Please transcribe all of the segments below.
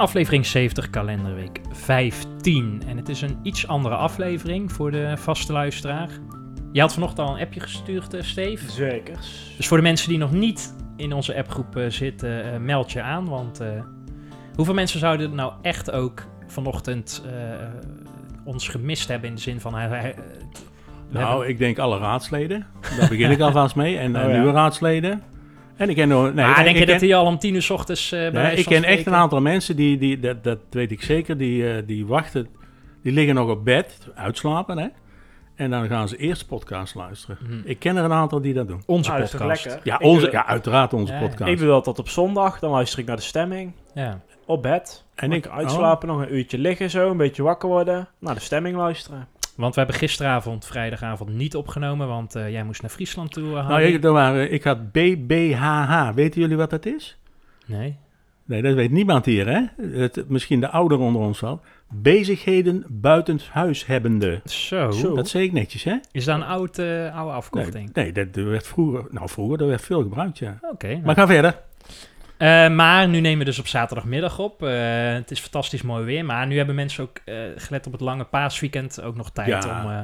Aflevering 70, kalenderweek 15. En het is een iets andere aflevering voor de vaste luisteraar. Je had vanochtend al een appje gestuurd, uh, Steve. Zeker. Dus voor de mensen die nog niet in onze appgroep uh, zitten, uh, meld je aan. Want hoeveel mensen zouden nou echt ook vanochtend ons gemist hebben in de zin van... nou, hebben... ik denk alle raadsleden. Daar begin ik alvast mee. En oh, ja. nieuwe raadsleden. En ik ken nog. Nee, ah, ik, denk je ken, dat die al om tien uur s ochtends. Uh, nee, ik ken echt een aantal mensen die, die dat, dat weet ik zeker, die, uh, die wachten. Die liggen nog op bed, uitslapen, hè? En dan gaan ze eerst podcast luisteren. Mhm. Ik ken er een aantal die dat doen. Onze Ah, podcast. Ja, onze, ja, uiteraard onze Ja, podcast. Ik doe dat tot op zondag, dan luister ik naar de stemming. Ja. Op bed. en ik ik uitslapen, nog een uurtje liggen zo, een beetje wakker worden. Naar de stemming luisteren. Want we hebben gisteravond, vrijdagavond, niet opgenomen. Want eh, jij moest naar Friesland toe. uh, Nou, ik, waren, ik had BBHH. Weten jullie wat dat is? Nee. Nee, dat weet niemand hier, hè? Het, misschien de ouderen onder ons wel. Bezigheden buitenshuis hebbende. Zo. Zo. Dat zeg ik netjes, hè? Is dat een oud, oude afkorting? nee dat werd vroeger... Nou, vroeger, dat werd veel gebruikt, ja. Oké. nou. Maar ga verder. Eh, maar nu nemen we dus op zaterdagmiddag op. Eh, het is fantastisch mooi weer. Maar nu hebben mensen ook, eh, gelet op het lange paasweekend, ook nog tijd Ja. om eh,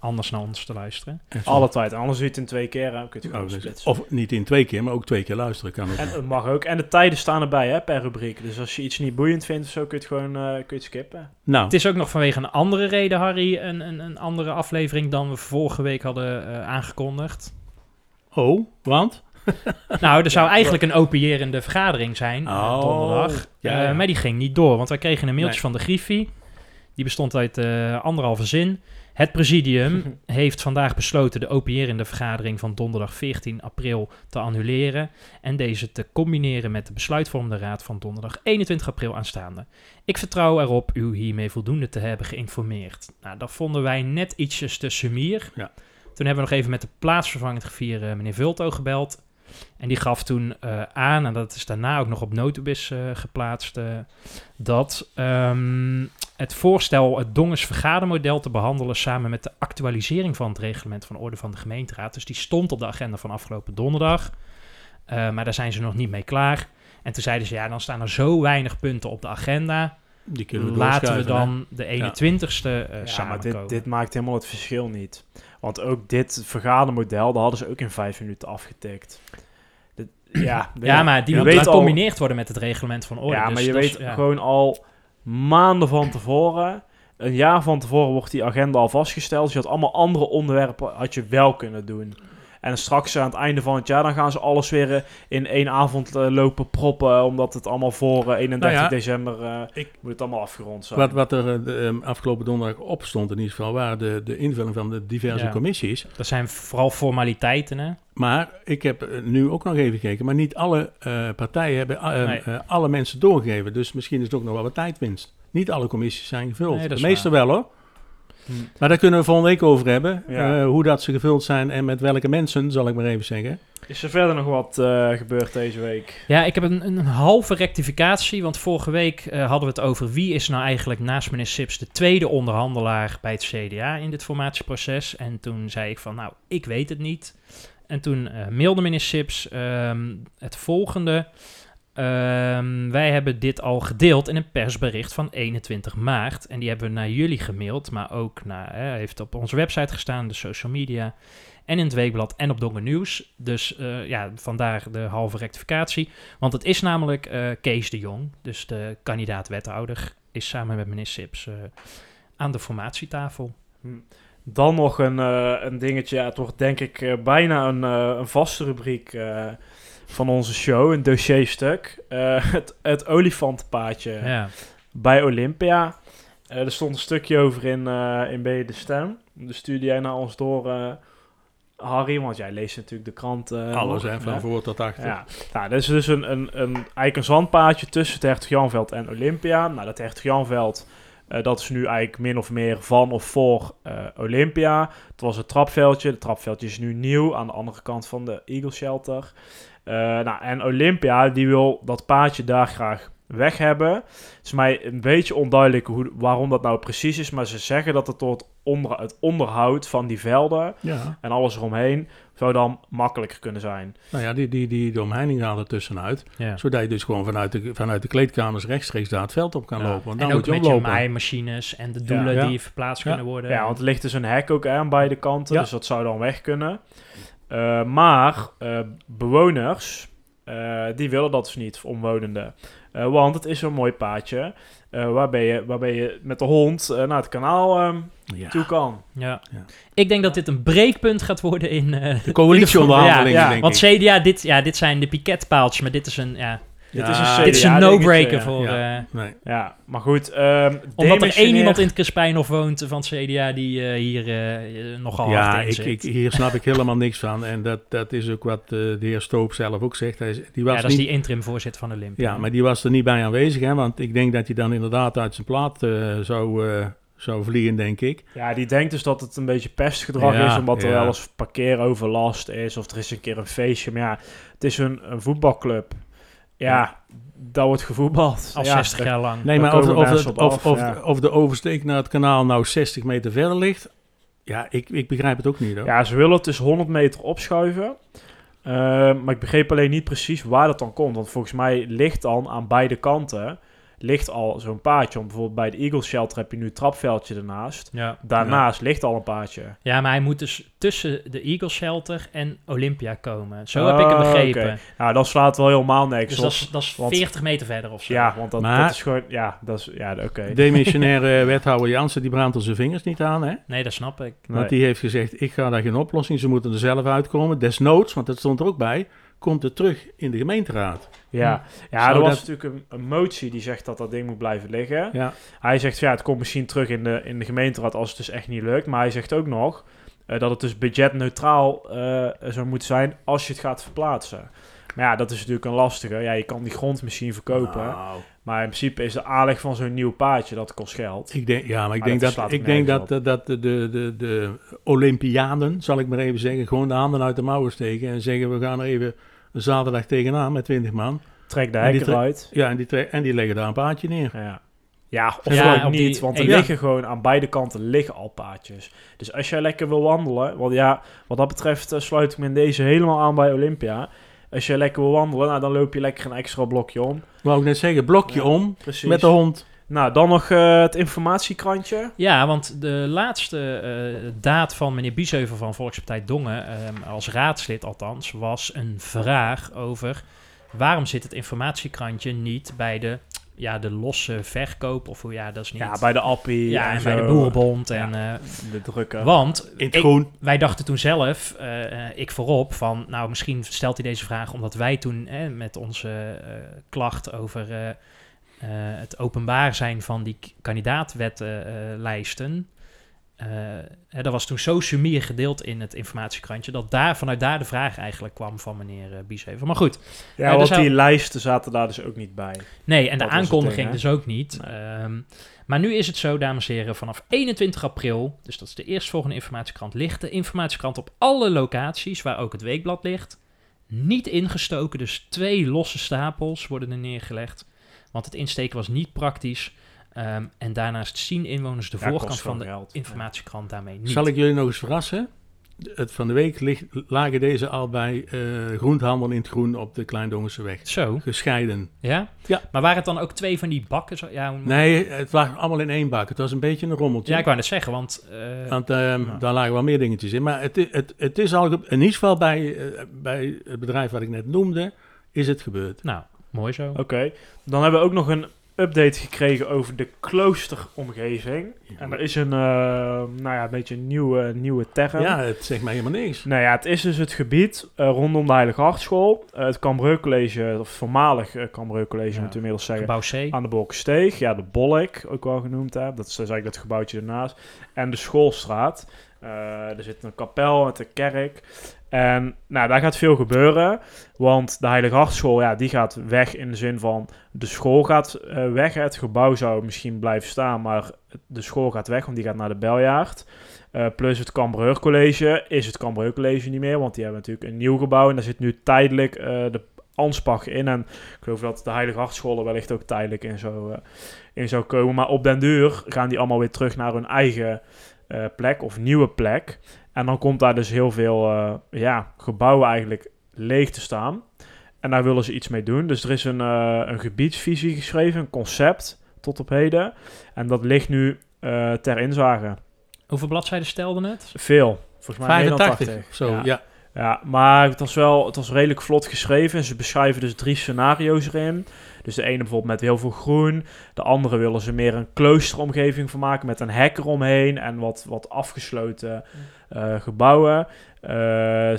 anders naar ons te luisteren. Alle tijd. Anders je het in twee keer, hè. kun je het Oh, dus- splitsen. of niet in twee keer, maar ook twee keer luisteren kan ook. En het mag ook. En de tijden staan erbij, hè, per rubriek. Dus als je iets niet boeiend vindt of zo, kun je het gewoon eh, kun je het skippen. Nou, Het is ook nog vanwege een andere reden, Harry, een, een, een andere aflevering dan we vorige week hadden eh, aangekondigd. oh, want? Nou, er zou eigenlijk een openierende vergadering zijn, eh, Oh, donderdag. ja, ja. Eh, maar die ging niet door, want wij kregen een mailtje Nee. van de Griffie. Die bestond uit eh, anderhalve zin. Het presidium heeft vandaag besloten de openierende vergadering van donderdag 14 april te annuleren en deze te combineren met de besluitvormende raad van donderdag 21 april aanstaande. Ik vertrouw erop u hiermee voldoende te hebben geïnformeerd. Nou, dat vonden wij net ietsjes te sumier. Ja. Toen hebben we nog even met de plaatsvervangend griffier eh, meneer Vulto gebeld. En die gaf toen eh, aan, en dat is daarna ook nog op Notubis eh, geplaatst, eh, dat ehm, het voorstel het Dongens vergadermodel te behandelen samen met de actualisering van het reglement van orde van de gemeenteraad. Dus die stond op de agenda van afgelopen donderdag, Eh, maar daar zijn ze nog niet mee klaar. En toen zeiden ze, ja, dan staan er zo weinig punten op de agenda. Die kunnen we Laten we hè? dan de 21ste eh ja, maar dit, dit maakt helemaal het verschil niet. Want ook dit vergadermodel, dat hadden ze ook in vijf minuten afgetikt. Dit- ja, ja, maar die moet gecombineerd worden met het reglement van orde. Ja, Dus maar je weet ja. gewoon al maanden van tevoren, een jaar van tevoren wordt die agenda al vastgesteld. Dus je had allemaal andere onderwerpen had je wel kunnen doen. En straks aan het einde van het jaar, dan gaan ze alles weer eh, in één avond eh, lopen proppen, omdat het allemaal voor eh, 31 Nou ja, december eh, ik- moet het allemaal afgerond zijn. Wat, wat er eh, de, ehm, afgelopen donderdag op stond in ieder geval, waren de, de invulling van de diverse Ja. commissies. Dat zijn vooral formaliteiten, hè? Maar ik heb eh, nu ook nog even gekeken, maar niet alle eh, partijen hebben eh, Nee. eh, alle mensen doorgegeven. Dus misschien is het ook nog wel wat tijdwinst. Niet alle commissies zijn gevuld. Nee, de meeste wel hoor. Hm. Maar daar kunnen we volgende week over hebben. Ja. eh, hoe dat ze gevuld zijn en met welke mensen, zal ik maar even zeggen. Is er verder nog wat eh, gebeurd deze week? Ja, ik heb een, een halve rectificatie, want vorige week eh, hadden we het over wie is nou eigenlijk naast meneer Sips de tweede onderhandelaar bij het CDA in dit formatieproces. En toen zei ik van, nou, ik weet het niet. En toen eh, mailde meneer Sips ehm, het volgende. Ehm, wij hebben dit al gedeeld in een persbericht van 21 maart. En die hebben we naar jullie gemaild, maar ook naar, hè, heeft op onze website gestaan, de social media. En in het weekblad en op Dongen Nieuws. Dus eh, ja, vandaar de halve rectificatie. Want het is namelijk eh, Kees de Jong, dus de kandidaat-wethouder, is samen met meneer Sips eh, aan de formatietafel. Dan nog een, een dingetje. Wordt denk ik bijna een, een vaste rubriek van onze show. Een dossierstuk. Eh, het, het olifantenpaadje Ja. bij Olympia. Eh, er stond een stukje over in, eh in B de Stem. Dus stuurde jij naar ons door, eh, Harry. Want jij leest natuurlijk de krant. Alles hè, van voor tot achter. Ja, nou, dat is dus een, een, een, eigenlijk een zandpaadje tussen het Hertog Janveld en Olympia. Nou, dat Hertog Janveld, Eh, dat is nu eigenlijk min of meer van of voor eh, Olympia. Het was het trapveldje. Het trapveldje is nu nieuw aan de andere kant van de Eagle Shelter. Eh, nou, en Olympia die wil dat paadje daar graag weg hebben. Het is mij een beetje onduidelijk hoe, waarom dat nou precies is. Maar ze zeggen dat het door het, onder, het onderhoud van die velden Ja, en alles eromheen zou dan makkelijker kunnen zijn. nou ja, die, die, die, de omheining gaat er tussenuit. Ja. Zodat je dus gewoon vanuit de, vanuit de kleedkamers rechtstreeks daar het veld op kan Ja. lopen. Want En dan ook moet je met je maaimachines en de doelen Ja. die verplaatst Ja. kunnen worden. Ja, want er ligt dus een hek ook aan beide kanten. Ja. Dus dat zou dan weg kunnen. Eh, maar eh, bewoners, eh, die willen dat dus niet, omwonenden. Eh, want het is zo'n mooi paadje eh, waarbij, je, waarbij je met de hond eh, naar het kanaal ehm, Ja. toe kan. Ja. Ja. Ik denk dat dit een breekpunt gaat worden in... eh, De coalitieonderhandelingen, Ja, denk want ik. CDA, dit, ja, dit zijn de piketpaaltjes, maar dit is een, ja, Dit Ja, is een dit is een no-breaker voor... ja. eh, Nee. Ja, maar goed. ehm omdat er één iemand in het Crispijnhof woont van het CDA die eh, hier eh, eh, nogal Ja, ik, ik, hier snap ik helemaal niks van. En dat, dat is ook wat de heer Stoop zelf ook zegt. Hij, die was ja, dat is die interim voorzitter van Olympia. ja, maar die was er niet bij aanwezig. Hè, want ik denk dat hij dan inderdaad uit zijn plaat zou, eh, zou vliegen, denk ik. Ja, die denkt dus dat het een beetje pestgedrag Ja, is, omdat er ja. wel eens parkeeroverlast is, of er is een keer een feestje. Maar ja, het is een, een voetbalclub. Ja, daar wordt gevoetbald. Al ja, 60 daar- jaar lang. Nee, maar of, of, of, of, ja. of de oversteek naar het kanaal nou 60 meter verder ligt... Ja, ik, ik begrijp het ook niet. Hoor. Ja, ze willen het dus 100 meter opschuiven. Eh, maar ik begreep alleen niet precies waar dat dan komt. Want volgens mij ligt dan aan beide kanten ligt al zo'n paadje. Want bijvoorbeeld bij de Eagle Shelter heb je nu het trapveldje ernaast. Ja. Daarnaast ligt al een paadje. ja, maar hij moet dus tussen de Eagle Shelter en Olympia komen. Zo heb ik hem Oh, begrepen. oké. Nou, dan slaat wel helemaal niks Dus op. dat is, dat is want- 40 meter verder of zo. Ja, want dat, Maar- dat is gewoon... Ja, dat is... Ja, oké. Demissionaire wethouder Jansen, die brandt er zijn vingers niet aan. Hè? Nee, dat snap ik. Nee. Want die heeft gezegd, ik ga daar geen oplossing. Ze moeten er zelf uitkomen. Desnoods, want dat stond er ook bij, komt het terug in de gemeenteraad. Ja, ja Zou er was dat- natuurlijk een, een motie die zegt dat dat ding moet blijven liggen. Ja, Hij zegt, ja, het komt misschien terug in de, in de gemeenteraad als het dus echt niet lukt. Maar hij zegt ook nog eh, dat het dus budgetneutraal eh, zou moeten zijn als je het gaat verplaatsen. Maar ja, dat is natuurlijk een lastige. Ja, je kan die grond misschien verkopen. Nou, Maar in principe is de aanleg van zo'n nieuw paadje, dat kost geld. ik denk, ja, maar ik Maar denk dat dat, ik denk dat, dat de, de, de, de Olympianen, zal ik maar even zeggen, gewoon de handen uit de mouwen steken en zeggen, we gaan er even zaterdag tegenaan met 20 man. Trek de hek eruit. Ja, en die, en die leggen daar een paadje neer. Ja. Ja, of Ja, gewoon op die- niet, want er ja. liggen gewoon aan beide kanten liggen al paadjes. Dus als jij lekker wil wandelen, want ja, wat dat betreft eh, sluit ik me in deze helemaal aan bij Olympia. Als je lekker wil wandelen, nou, dan loop je lekker een extra blokje om. Wou ik net zeggen, blokje Ja, om Precies. met de hond. Nou, dan nog eh, het informatiekrantje. Ja, want de laatste eh, daad van meneer Biesheuvel van Volkspartij Dongen, ehm, als raadslid althans, was een vraag over waarom zit het informatiekrantje niet bij de, ja, de losse verkoop, of hoe ja, dat is niet... Ja, bij de Appie Ja, en, en bij de. Boerenbond. Ja. En, eh, De drukken. want In het ik- wij dachten toen zelf, ik voorop, van nou misschien stelt hij deze vraag omdat wij toen eh, met onze eh, klacht over het openbaar zijn van die kandidaatwetlijsten. eh hè, dat was toen zo sumier gedeeld in het informatiekrantje dat daar, vanuit daar de vraag eigenlijk kwam van meneer uh. Maar goed, ja, want hij- die lijsten zaten daar dus ook niet bij. Nee, en de Dat aankondiging ding, dus ook niet. Nee. Ehm, maar nu is het zo, dames en heren, vanaf 21 april, dus dat is de eerstvolgende informatiekrant, ligt de informatiekrant op alle locaties waar ook het weekblad ligt. Niet ingestoken, dus twee losse stapels worden er neergelegd. Want het insteken was niet praktisch. Ehm, en daarnaast zien inwoners de Ja, voorkant van de geld. informatiekrant daarmee niet. Zal ik jullie nog eens verrassen? Het van de week ligt, lagen deze al bij eh groenthandel in het groen op de Kleindongense weg. Zo, Gescheiden. ja? Ja. Maar waren het dan ook twee van die bakken? Zo, ja, Nee, het lag allemaal in één bak. Het was een beetje een rommeltje. ja, ik wou net zeggen, want... eh, Want ehm, Ja. daar lagen wel meer dingetjes in. Maar het, het, het is al, in ieder geval bij, eh, bij het bedrijf wat ik net noemde, is het gebeurd. nou, mooi zo. Oké, dan hebben we ook nog een update gekregen over de kloosteromgeving. En er is een, eh, nou ja, een beetje een nieuwe, nieuwe term. Ja, het zegt mij helemaal niks. Nou ja, het is dus het gebied eh, rondom de Heilige Hartschool. Eh, het Cambreu College, of voormalig uh, Cambreu College Ja. moet je inmiddels zeggen. Gebouw C. Aan de Bolkensteeg, ja, de Bolk ook wel genoemd. Hè. Dat is dus eigenlijk dat gebouwtje ernaast. En de Schoolstraat. Eh, er zit een kapel met een kerk. En nou, daar gaat veel gebeuren. Want de Heilige Hartschool, ja, die gaat weg in de zin van... De school gaat eh, weg. Het gebouw zou misschien blijven staan, maar de school gaat weg, want die gaat naar de Beljaard. Eh, plus het Cambreur College is het Cambreur College niet meer, want die hebben natuurlijk een nieuw gebouw. En daar zit nu tijdelijk eh, de Anspach in. En ik geloof dat de Heilige Hartschool er wellicht ook tijdelijk in zou, in zou komen. Maar op den duur gaan die allemaal weer terug naar hun eigen plek of nieuwe plek. En dan komt daar dus heel veel eh, ja, gebouwen eigenlijk leeg te staan. En daar willen ze iets mee doen. Dus er is een, eh, een gebiedsvisie geschreven, een concept tot op heden. En dat ligt nu eh, ter inzage. Hoeveel bladzijden stelde het? Veel. Volgens mij meer dan 85 80. of zo, Ja. ja. Ja, maar het was wel het was redelijk vlot geschreven. Ze beschrijven dus drie scenario's erin. Dus de ene bijvoorbeeld met heel veel groen. De andere willen ze meer een kloosteromgeving van maken met een hek eromheen en wat, wat afgesloten eh, gebouwen. Eh,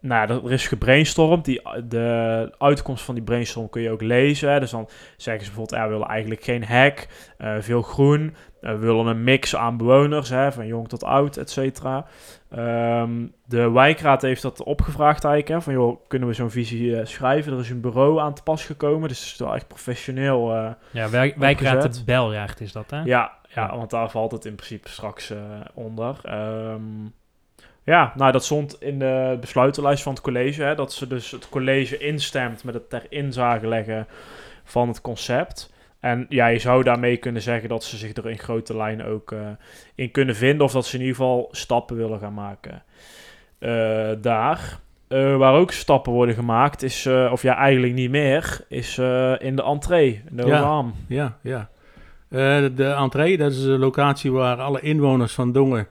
nou, er is gebrainstormd. Die, de uitkomst van die brainstorm kun je ook lezen. Dus dan zeggen ze bijvoorbeeld, ja, we willen eigenlijk geen hek, eh, veel groen. We willen een mix aan bewoners, hè, van jong tot oud, et cetera. Ehm, de wijkraad heeft dat opgevraagd eigenlijk. Hè, van joh, kunnen we zo'n visie schrijven? Er is een bureau aan te pas gekomen. Dus het is wel echt professioneel. Ja, wij, wijkraad Opgezet. de Beljaard is dat, hè? ja, ja, want daar valt het in principe straks onder. Ehm, ja, nou dat stond in de besluitenlijst van het college. Hè, dat ze dus het college instemt met het ter inzage leggen van het concept. En ja, je zou daarmee kunnen zeggen dat ze zich er in grote lijnen ook eh, in kunnen vinden. Of dat ze in ieder geval stappen willen gaan maken eh, daar. Eh, waar ook stappen worden gemaakt is, of ja eigenlijk niet meer, is in de entree, in de Ja. Ja, ja. De entree, dat is een locatie waar alle inwoners van Dongen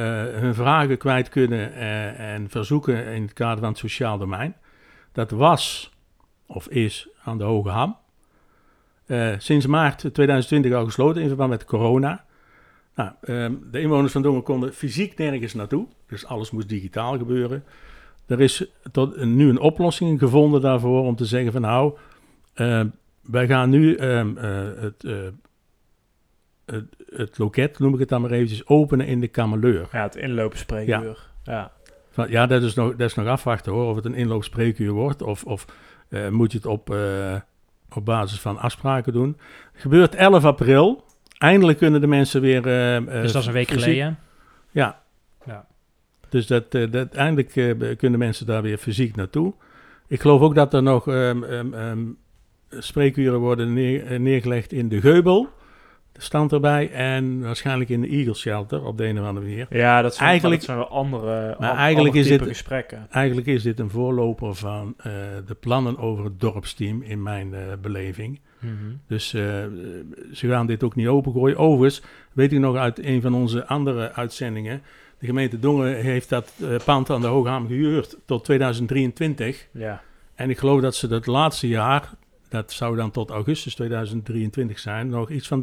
hun vragen kwijt kunnen eh, en verzoeken in het kader van het sociaal domein. Dat was, of is, aan de Hoge Ham. Eh, sinds maart 2020 al gesloten in verband met corona. Nou, ehm, de inwoners van Dongen konden fysiek nergens naartoe, dus alles moest digitaal gebeuren. Er is tot nu een oplossing gevonden daarvoor om te zeggen van nou, ehm, wij gaan nu ehm, eh, het, eh, het, het loket, noem ik het dan maar eventjes, openen in de Kameleur. Ja, het inloopspreekuur. Ja. Van, ja, dat is, nog, dat is nog afwachten hoor, of het een inloopspreekuur wordt of, of eh, moet je het op, eh, op basis van afspraken doen. Gebeurt 11 april. Eindelijk kunnen de mensen weer... eh, dus dat is een week fysiek- geleden. Ja. Ja. Dus dat, eh, dat, eindelijk eh, kunnen mensen daar weer fysiek naartoe. Ik geloof ook dat er nog ehm, ehm, ehm, spreekuren worden neer- neergelegd in de Geubel. Stand erbij. En waarschijnlijk in de Eagle Shelter op de een of andere manier. Ja, dat zijn, Eigenlijk- dat zijn wel andere, Maar eigenlijk is dit- gesprekken. Eigenlijk is dit een voorloper van eh, de plannen over het dorpsteam in mijn eh, beleving. Mhm. Dus eh, ze gaan dit ook niet opengooien. Overigens, weet ik nog uit een van onze andere uitzendingen. De gemeente Dongen heeft dat pand aan de Hoge Ham gehuurd tot 2023. Ja. En ik geloof dat ze dat laatste jaar, dat zou dan tot augustus 2023 zijn, nog iets van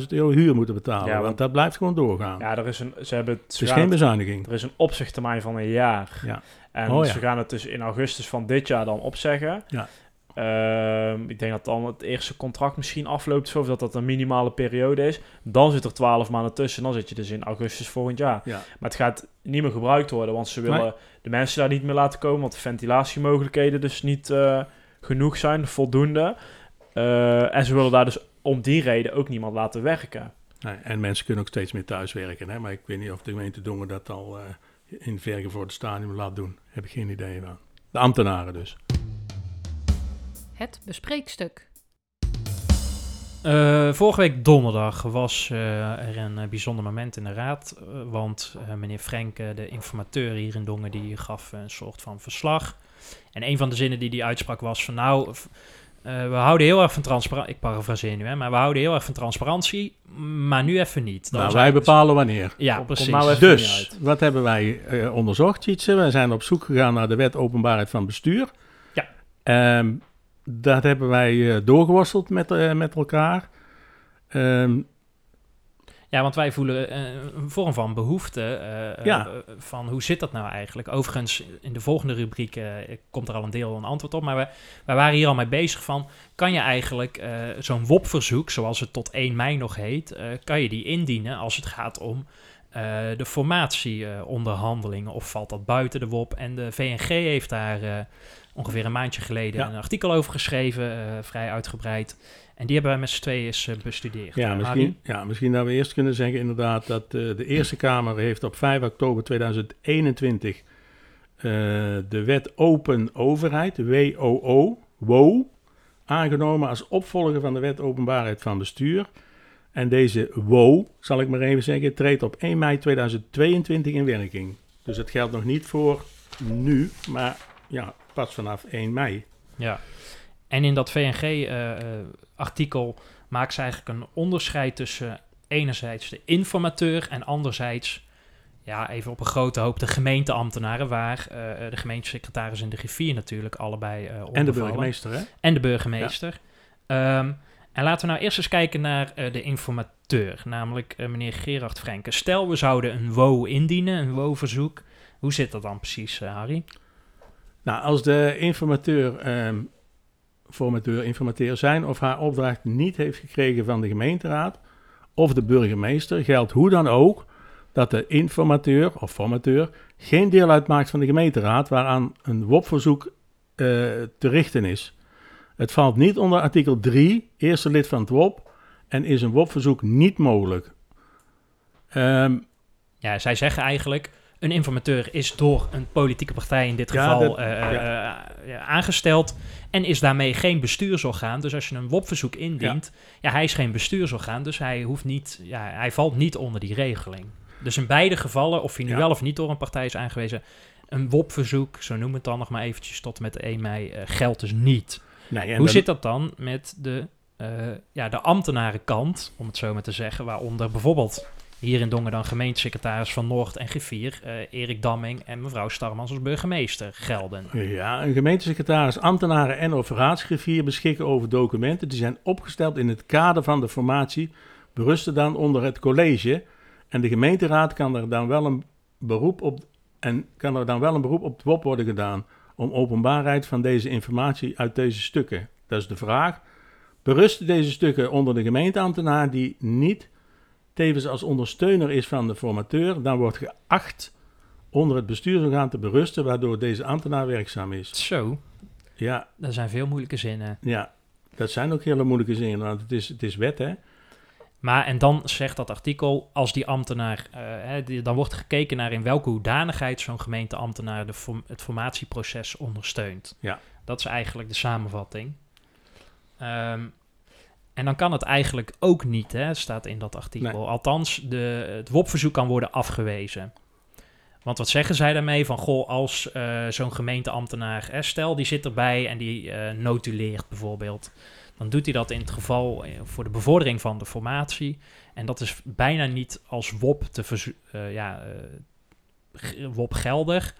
23.000 euro huur moeten betalen. Ja, want, want- dat blijft gewoon doorgaan. ja, er is een, ze hebben het, is geen bezuiniging. er is een opzichttermijn van een jaar. Ja. En Oh, ja. ze gaan het dus in augustus van dit jaar dan opzeggen. Ja. Ehm, ik denk dat dan het eerste contract misschien afloopt, of dat dat een minimale periode is. Dan zit er 12 maanden tussen. Dan zit je dus in augustus volgend jaar. Ja. Maar het gaat niet meer gebruikt worden, want ze willen Nee. de mensen daar niet meer laten komen, want de ventilatiemogelijkheden dus niet eh, genoeg zijn, voldoende. Eh, en ze willen daar dus om die reden ook niemand laten werken. Nee, en mensen kunnen ook steeds meer thuiswerken. Hè? Maar ik weet niet of de gemeente Dongen dat al eh, in vergevorderd stadium laat doen. Heb ik geen idee van. De ambtenaren dus. Het bespreekstuk. Eh, vorige week donderdag was eh, er een bijzonder moment in de raad. want eh, meneer Frenke, de informateur hier in Dongen, die gaf een soort van verslag. En een van de zinnen die hij uitsprak was van nou, eh, we houden heel erg van transparantie. Ik parafraseer nu, hè, maar we houden heel erg van transparantie, maar nu even niet. Dat Nou, wij eigenlijk- bepalen wanneer. Ja, precies. nou Dus, wat hebben wij eh, onderzocht, Tjitse? Wij zijn op zoek gegaan naar de wet openbaarheid van bestuur. Ja. Ehm, dat hebben wij eh, doorgeworsteld met, eh, met elkaar. Ehm, Ja, want wij voelen eh, een vorm van behoefte eh, Ja. eh, van hoe zit dat nou eigenlijk? Overigens, in de volgende rubriek komt er al een deel een antwoord op, maar we, wij waren hier al mee bezig van, kan je eigenlijk zo'n WOP-verzoek, zoals het tot 1 mei nog heet, kan je die indienen als het gaat om de formatieonderhandelingen? of valt dat buiten de WOP? En de VNG heeft daar ongeveer een maandje geleden Ja. een artikel over geschreven, eh, vrij uitgebreid. En die hebben wij met z'n tweeën eens eh, bestudeerd. Ja, misschien, ja, misschien dat we eerst kunnen zeggen inderdaad dat eh, de Eerste Kamer heeft op 5 oktober 2021 eh, de wet Open Overheid, WOO, WO, aangenomen als opvolger van de wet Openbaarheid van Bestuur. En deze WO, zal ik maar even zeggen, treedt op 1 mei 2022 in werking. Dus het geldt nog niet voor nu, maar ja, pas vanaf 1 mei. Ja. En in dat VNG-artikel maakt ze eigenlijk een onderscheid tussen enerzijds de informateur en anderzijds, ja, even op een grote hoop, de gemeenteambtenaren, waar eh, de gemeentesecretaris en de griffier natuurlijk allebei eh onder En de burgemeester, hè? En de burgemeester. Ehm, en laten we nou eerst eens kijken naar eh, de informateur, namelijk eh, meneer Gerard Frenke. Stel, we zouden een WO indienen, een WO-verzoek. Hoe zit dat dan precies, eh, Harry? Nou, als de informateur, ehm formateur, informateur zijn of haar opdracht niet heeft gekregen van de gemeenteraad of de burgemeester, geldt hoe dan ook dat de informateur of formateur geen deel uitmaakt van de gemeenteraad waaraan een WOP-verzoek eh, te richten is. Het valt niet onder artikel 3, eerste lid van het WOP, en is een WOP-verzoek niet mogelijk. Ehm, Ja, zij zeggen eigenlijk, een informateur is door een politieke partij in dit Ja, geval dat- eh, eh, ja. eh, ja, aangesteld en is daarmee geen bestuursorgaan. Dus als je een WOP-verzoek indient, ja. hij is geen bestuursorgaan, dus hij, hoeft niet, ja, hij valt niet onder die regeling. Dus in beide gevallen, of hij nu wel of niet door een partij is aangewezen, een WOP-verzoek, zo noem het dan nog maar eventjes tot en met 1 mei, eh, geldt dus niet. nee, en Hoe dan- zit dat dan met de, eh, ja, de ambtenarenkant, om het zo maar te zeggen, waaronder bijvoorbeeld hier in Dongen dan gemeentesecretaris van Noord en Griffier, eh, Erik Damming en mevrouw Starmans als burgemeester gelden? Ja, een gemeentesecretaris, ambtenaren en of raadsgriffier beschikken over documenten die zijn opgesteld in het kader van de formatie, berusten dan onder het college en de gemeenteraad kan er dan wel een beroep op en kan er dan wel een beroep op het WOP worden gedaan om openbaarheid van deze informatie uit deze stukken. Dat is de vraag. Berusten deze stukken onder de gemeenteambtenaar die niet tevens als ondersteuner is van de formateur, dan wordt geacht onder het bestuursorgaan te berusten, waardoor deze ambtenaar werkzaam is. Zo, Ja, dat zijn veel moeilijke zinnen. ja. Dat zijn ook hele moeilijke zinnen, want het is, het is wet, hè? Maar en dan zegt dat artikel, als die ambtenaar, eh, hè, die- dan wordt gekeken naar in welke hoedanigheid zo'n gemeenteambtenaar de form- het formatieproces ondersteunt. Ja. Dat is eigenlijk de samenvatting. Ehm, en dan kan het eigenlijk ook niet, hè, staat in dat artikel. Nee. Althans, de, het WOP-verzoek kan worden afgewezen. Want wat zeggen zij daarmee? Van, goh, als eh, zo'n gemeenteambtenaar, stel die zit erbij en die eh, notuleert bijvoorbeeld. Dan doet hij dat in het geval eh, voor de bevordering van de formatie. En dat is bijna niet als WOP, te ja, WOP geldig.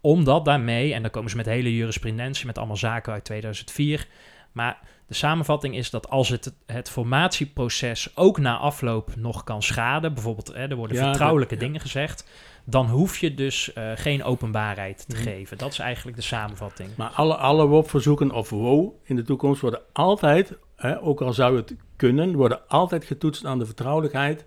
Omdat daarmee, en dan komen ze met hele jurisprudentie, met allemaal zaken uit 2004. Maar de samenvatting is dat als het het formatieproces ook na afloop nog kan schaden, bijvoorbeeld hè, er worden Ja, vertrouwelijke dat- ja. dingen gezegd, dan hoef je dus eh, geen openbaarheid te Mhm. geven. Dat is eigenlijk de samenvatting. Maar alle, alle WOP-verzoeken of WO in de toekomst worden altijd, hè, ook al zou het kunnen, worden altijd getoetst aan de vertrouwelijkheid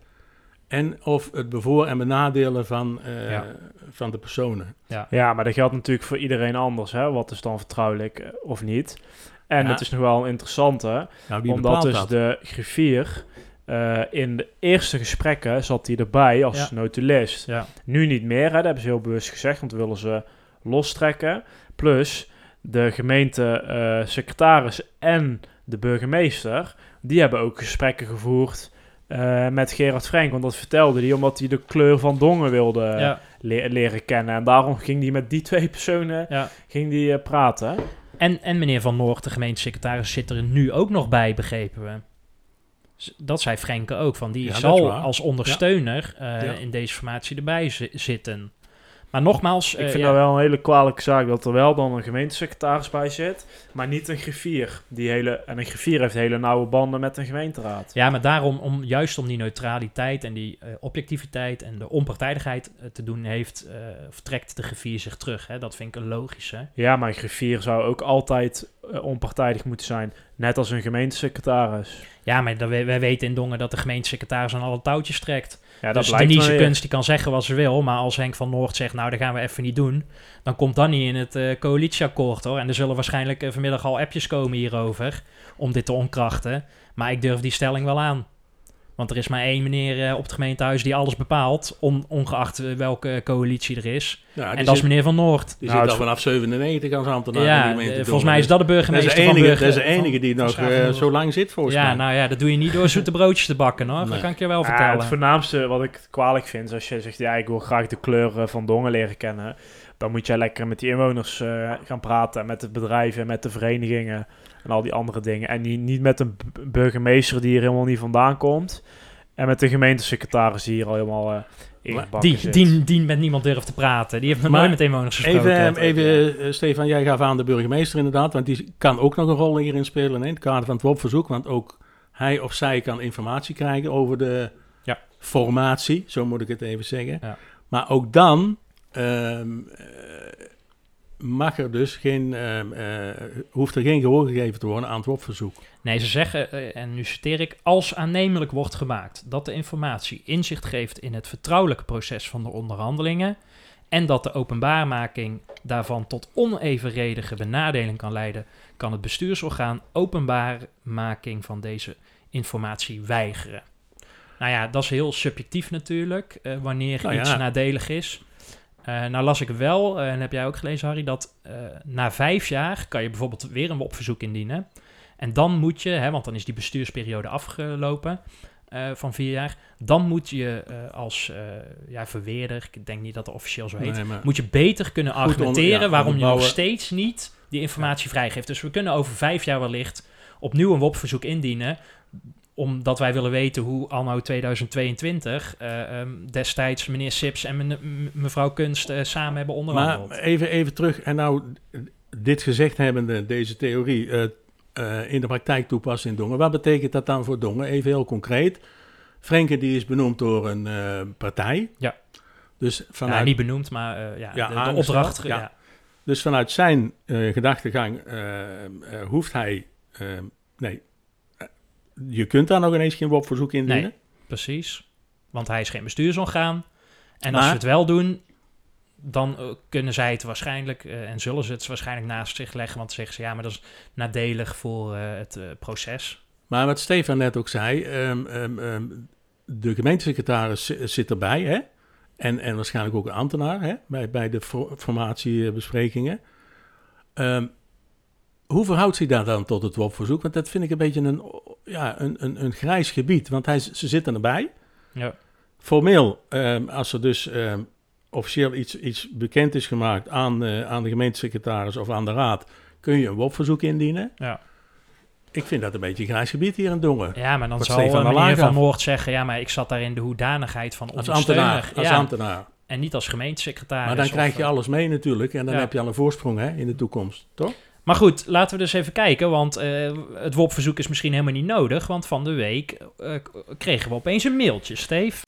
en of het bevoor- en benadelen van, eh, Ja. van de personen. Ja, maar dat geldt natuurlijk voor iedereen anders. Hè? Wat is dan vertrouwelijk eh, of niet? En het is nog wel een interessante, Nou, omdat dus dat? de griffier eh, in de eerste gesprekken zat hij erbij als Ja. notulist. Ja. Nu niet meer, hè? dat hebben ze heel bewust gezegd, want we willen ze lostrekken. Plus de gemeente eh, secretaris en de burgemeester, die hebben ook gesprekken gevoerd eh, met Gerard Frank. Want dat vertelde hij omdat hij de kleur van Dongen wilde ja, le- leren kennen. En daarom ging hij met die twee personen ja. ging die, praten. En, en meneer Van Noort, de gemeentesecretaris, zit er nu ook nog bij, begrepen we. Dat zei Frenke ook, van die Ja, zal als ondersteuner eh, in deze formatie erbij zi- zitten. Maar nogmaals, Ik eh, vind ja, dat wel een hele kwalijke zaak dat er wel dan een gemeentesecretaris bij zit, maar niet een griffier. Die hele, en een griffier heeft hele nauwe banden met een gemeenteraad. ja, maar daarom, om, juist om die neutraliteit en die eh, objectiviteit en de onpartijdigheid eh, te doen, heeft, eh, of trekt de griffier zich terug. Hè? Dat vind ik een logische. Ja, maar een griffier zou ook altijd onpartijdig moeten zijn. Net als een gemeentesecretaris. Ja, maar wij, wij weten in Dongen dat de gemeentesecretaris aan alle touwtjes trekt. Ja, dus blijkt Denise weer. Kunst die kan zeggen wat ze wil, maar als Henk van Noord zegt, nou, dat gaan we even niet doen, dan komt dat niet in het eh, coalitieakkoord, hoor. En er zullen waarschijnlijk eh, vanmiddag al appjes komen hierover, om dit te onkrachten. Maar ik durf die stelling wel aan. Want er is maar één meneer eh, op het gemeentehuis die alles bepaalt, on- ongeacht eh, welke coalitie er is. Ja, en dat is meneer Van Noord. die Nou, zit al vanaf 97 als ambtenaar. in ja, de gemeente eh, volgens mij is dat de dat is burgemeester de van enige, Burger. dat is de van- enige die nog zo lang zit volgens Ja, mij. nou ja, dat doe je niet door zoete broodjes te bakken, hoor. Dat kan ik je wel Ja, vertellen. het voornaamste wat ik kwalijk vind, is als je zegt, ja, ik wil graag de kleuren van Dongen leren kennen. Dan moet jij lekker met die inwoners eh, gaan praten, met de bedrijven, met de verenigingen en al die andere dingen. En niet, niet met een burgemeester die hier helemaal niet vandaan komt. En met de gemeentesecretaris die hier al helemaal eh ingebakken die, die, die met niemand durft te praten. Die heeft nog Maar nooit met inwoners gesproken. Even, even eh, Stefan, jij gaf aan de burgemeester inderdaad, want die kan ook nog een rol hierin spelen in het kader van het WOP-verzoek, want ook hij of zij kan informatie krijgen over de Ja. formatie, zo moet ik het even zeggen. Ja. Maar ook dan ehm, eh, mag er dus geen, ehm, eh, hoeft er geen gehoor gegeven te worden aan het WOP-verzoek. Nee, ze zeggen, eh, en nu citeer ik, als aannemelijk wordt gemaakt dat de informatie inzicht geeft in het vertrouwelijke proces van de onderhandelingen en dat de openbaarmaking daarvan tot onevenredige benadeling kan leiden, kan het bestuursorgaan openbaarmaking van deze informatie weigeren. Nou ja, dat is heel subjectief natuurlijk, eh, wanneer Nou ja. iets nadelig is. Eh, nou las ik wel, eh, en heb jij ook gelezen Harry, dat eh, na vijf jaar kan je bijvoorbeeld weer een WOP-verzoek indienen. En dan moet je, hè, want dan is die bestuursperiode afgelopen van vier jaar. Dan moet je als ja, verweerder, ik denk niet dat het officieel zo heet, Nee, moet je beter kunnen argumenteren ja, waarom je nog steeds niet die informatie vrijgeeft. Dus we kunnen over vijf jaar wellicht opnieuw een WOP-verzoek indienen omdat wij willen weten hoe anno 2022 eh, ehm, destijds meneer Sips en mevrouw Kunst eh, samen hebben onderhandeld. Maar even, even terug, en nou dit gezegd hebbende, deze theorie eh, in de praktijk toepassen in Dongen. Wat betekent dat dan voor Dongen? Even heel concreet. Frenke die is benoemd door een partij. Ja. Dus ja, vanuit, niet benoemd, maar ja, Ja, de, opdracht. ja. Ja. dus vanuit zijn gedachtegang hoeft hij... nee, je kunt daar nog ineens geen WOP-verzoek indienen. Nee. Precies. Want hij is geen bestuursorgaan. En als ze het wel doen, dan eh, kunnen zij het waarschijnlijk eh, en zullen ze het waarschijnlijk naast zich leggen. Want dan zeggen ze ja, maar dat is nadelig voor eh, het proces. Maar wat Stefan net ook zei, ehm, ehm, ehm, de gemeentesecretaris zi- zit erbij, hè? En, en waarschijnlijk ook een ambtenaar hè? Bij, bij de for- formatiebesprekingen. Hoe verhoudt zich dat dan tot het WOP-verzoek? Want dat vind ik een beetje een, ja, een, een, een grijs gebied, want hij, ze zitten erbij. Ja. Formeel, ehm, als er dus ehm, officieel iets, iets bekend is gemaakt aan, eh, aan de gemeentesecretaris of aan de raad, kun je een WOP-verzoek indienen. Ja. Ik vind dat een beetje een grijs gebied hier in Dongen. Ja, maar dan Wat zal Stefan Van. Noord zeggen... ja, maar ik zat daar in de hoedanigheid van Als ondersteuner. ambtenaar. Als ja, ambtenaar. En niet als gemeentesecretaris. Maar dan krijg je eh, alles mee natuurlijk. En dan Ja. heb je al een voorsprong hè, in de toekomst. Toch? Maar goed, laten we dus even kijken, want eh, het WOP-verzoek is misschien helemaal niet nodig, want van de week eh, kregen we opeens een mailtje, Steve.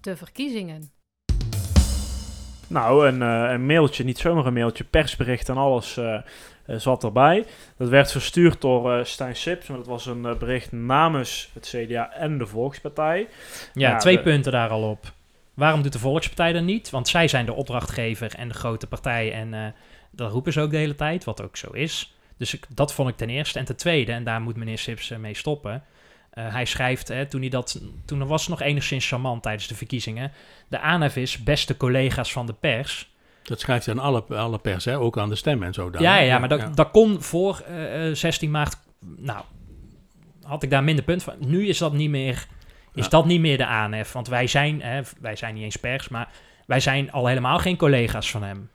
De verkiezingen. Nou, een, eh, een mailtje, niet zomaar een mailtje, persbericht en alles zat erbij. Dat werd verstuurd door eh, Stijn Sips, maar dat was een bericht namens het CDA en de Volkspartij. Ja, Ja, twee de- punten daar al op. Waarom doet de Volkspartij dat niet? Want zij zijn de opdrachtgever en de grote partij en eh, dat roepen ze ook de hele tijd, wat ook zo is. Dus ik, dat vond ik ten eerste. En ten tweede, en daar moet meneer Sips eh, mee stoppen. eh, hij schrijft, hè, toen, hij dat, toen was het nog enigszins charmant tijdens de verkiezingen. De ANF is beste collega's van de pers. Dat schrijft hij aan alle, alle pers, hè? ook aan de stem en zo. Dan. Ja, ja, ja, maar dat, ja. dat kon voor eh, eh, 16 maart. Nou, had ik daar minder punt van. Nu is dat niet meer, is Ja. dat niet meer de ANF. Want wij zijn, hè, wij zijn niet eens pers, maar wij zijn al helemaal geen collega's van hem.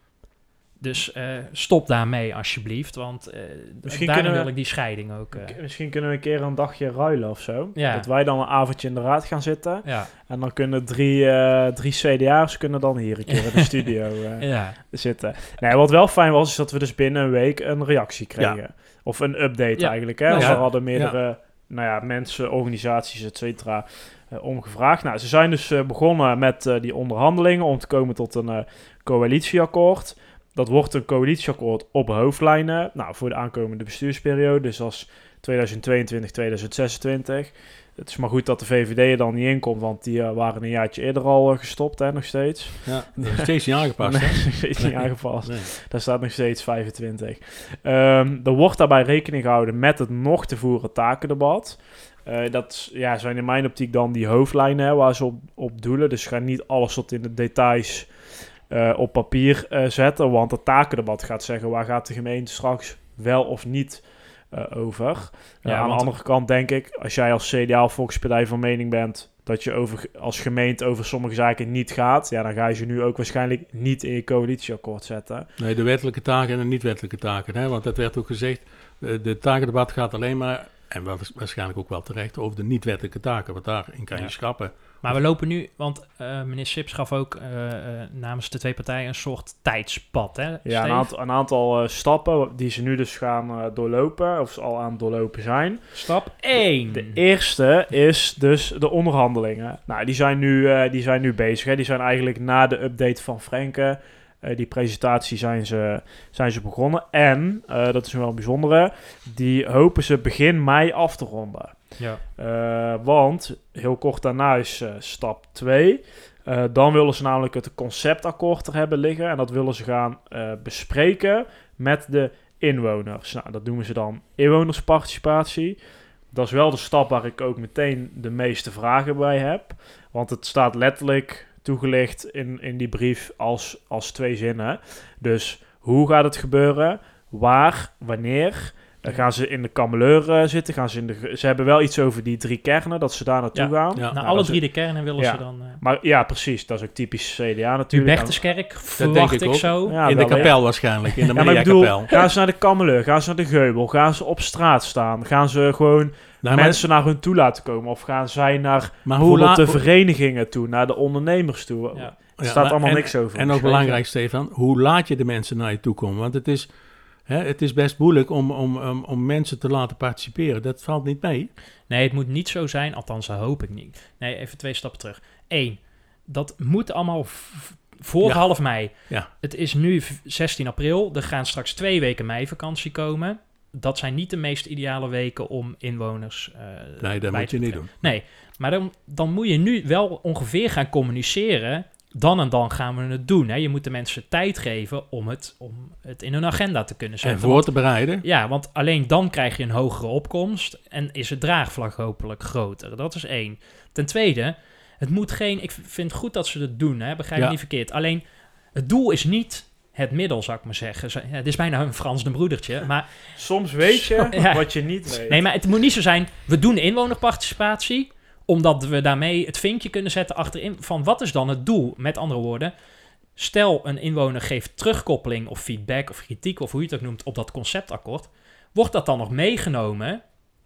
Dus eh, stop daarmee alsjeblieft, want eh Misschien daarom kunnen we- wil ik die scheiding ook. eh, Misschien kunnen we een keer een dagje ruilen of zo. Ja. Dat wij dan een avondje in de raad gaan zitten. ja, En dan kunnen drie, eh drie CDA's kunnen dan hier een keer in de studio eh, ja, zitten. Nee, wat wel fijn was, is dat we dus binnen een week een reactie kregen. Of een update Ja. eigenlijk. Hè? Nou er hadden meerdere nou ja, mensen, organisaties, et cetera, eh, omgevraagd. Nou, ze zijn dus begonnen met eh, die onderhandelingen om te komen tot een eh, coalitieakkoord. Dat wordt een coalitieakkoord op hoofdlijnen. Nou, voor de aankomende bestuursperiode. Dus als 2022, 2026. Het is maar goed dat de VVD er dan niet in komt, want die eh, waren een jaartje eerder al eh, gestopt, hè, nog steeds. Ja, is steeds niet aangepast. Nee, nog steeds niet aangepast. Nee. Daar staat nog steeds 25. Ehm, er wordt daarbij rekening gehouden met het nog te voeren takendebat. Eh, dat ja, zijn in mijn optiek dan die hoofdlijnen hè, waar ze op, op doelen. Dus ga niet alles tot in de details eh, op papier eh, zetten. Want het takendebat gaat zeggen waar gaat de gemeente straks wel of niet eh, over. Ja, aan de andere kant denk ik, als jij als CDA of Volkspartij van mening bent dat je over, als gemeente over sommige zaken niet gaat, ja, dan ga je ze nu ook waarschijnlijk niet in je coalitieakkoord zetten. Nee, de wettelijke taken en de niet-wettelijke taken. Hè? Want dat werd ook gezegd, de, de takendebat gaat alleen maar, en waarschijnlijk ook wel terecht, over de niet-wettelijke taken. Want daarin kan je Ja. schrappen. Maar we lopen nu, want eh, meneer Sips gaf ook eh, eh, namens de twee partijen een soort tijdspad. Hè, Ja, een aantal, een aantal stappen die ze nu dus gaan doorlopen, of ze al aan het doorlopen zijn. Stap 1. De eerste is dus de onderhandelingen. Nou, die zijn nu, die zijn nu bezig. Hè. Die zijn eigenlijk na de update van Frenke. Eh, die presentatie zijn ze, zijn ze begonnen. En, eh, dat is wel een bijzondere, die hopen ze begin mei af te ronden. Ja. Eh, want heel kort daarna is stap 2. dan willen ze namelijk het conceptakkoord er hebben liggen. En dat willen ze gaan bespreken met de inwoners. Nou, dat noemen ze dan inwonersparticipatie. Dat is wel de stap waar ik ook meteen de meeste vragen bij heb. Want het staat letterlijk toegelicht in, in die brief als, als twee zinnen. Dus hoe gaat het gebeuren? Waar? Wanneer? Dan gaan ze in de kameleur eh, zitten. Gaan ze, in de, ze hebben wel iets over die drie kernen, dat ze daar naartoe Ja. gaan. Ja. Nou, Nou, alle drie de kernen willen Ja. ze dan... eh Maar ja, precies. Dat is ook typisch CDA natuurlijk. Hubertuskerk, verwacht ik zo. Ja, in de kapel waarschijnlijk, in de Ja, maar ik bedoel, Maria-kapel. gaan ze naar de kameleur, gaan ze naar de geubel, gaan ze op straat staan, gaan ze gewoon Nou, maar- mensen naar hun toe laten komen of gaan zij naar maar hoe laat... de verenigingen toe, naar de ondernemers toe? Ja. Er Ja, staat maar- allemaal en- niks over. En ook belangrijk, Stefan, hoe laat je de mensen naar je toe komen? Want het is, hè, het is best moeilijk om, om, om, om mensen te laten participeren. Dat valt niet mee. Nee, het moet niet zo zijn, althans dat hoop ik niet. Nee, even twee stappen terug. Eén, dat moet allemaal voor Ja. half mei. Ja. Het is nu v- 16 april, er gaan straks twee weken meivakantie komen. Dat zijn niet de meest ideale weken om inwoners eh Nee, dat moet je niet doen. Nee, maar dan, dan moet je nu wel ongeveer gaan communiceren. Dan en dan gaan we het doen. Hè. Je moet de mensen tijd geven om het, om het in hun agenda te kunnen zetten. En voor Want- te bereiden. ja, want alleen dan krijg je een hogere opkomst en is het draagvlak hopelijk groter. Dat is één. Ten tweede, het moet geen. Ik vind het goed dat ze het doen, hè, begrijp me Ja. niet verkeerd. Alleen het doel is niet het middel, zou ik maar zeggen. Ja, het is bijna een Frans de broedertje. Maar Soms weet je Ja. wat je niet weet. nee, maar het moet niet zo zijn. We doen inwonerparticipatie omdat we daarmee het vinkje kunnen zetten achterin van wat is dan het doel? Met andere woorden, stel een inwoner geeft terugkoppeling of feedback of kritiek of hoe je het ook noemt op dat conceptakkoord. Wordt dat dan nog meegenomen?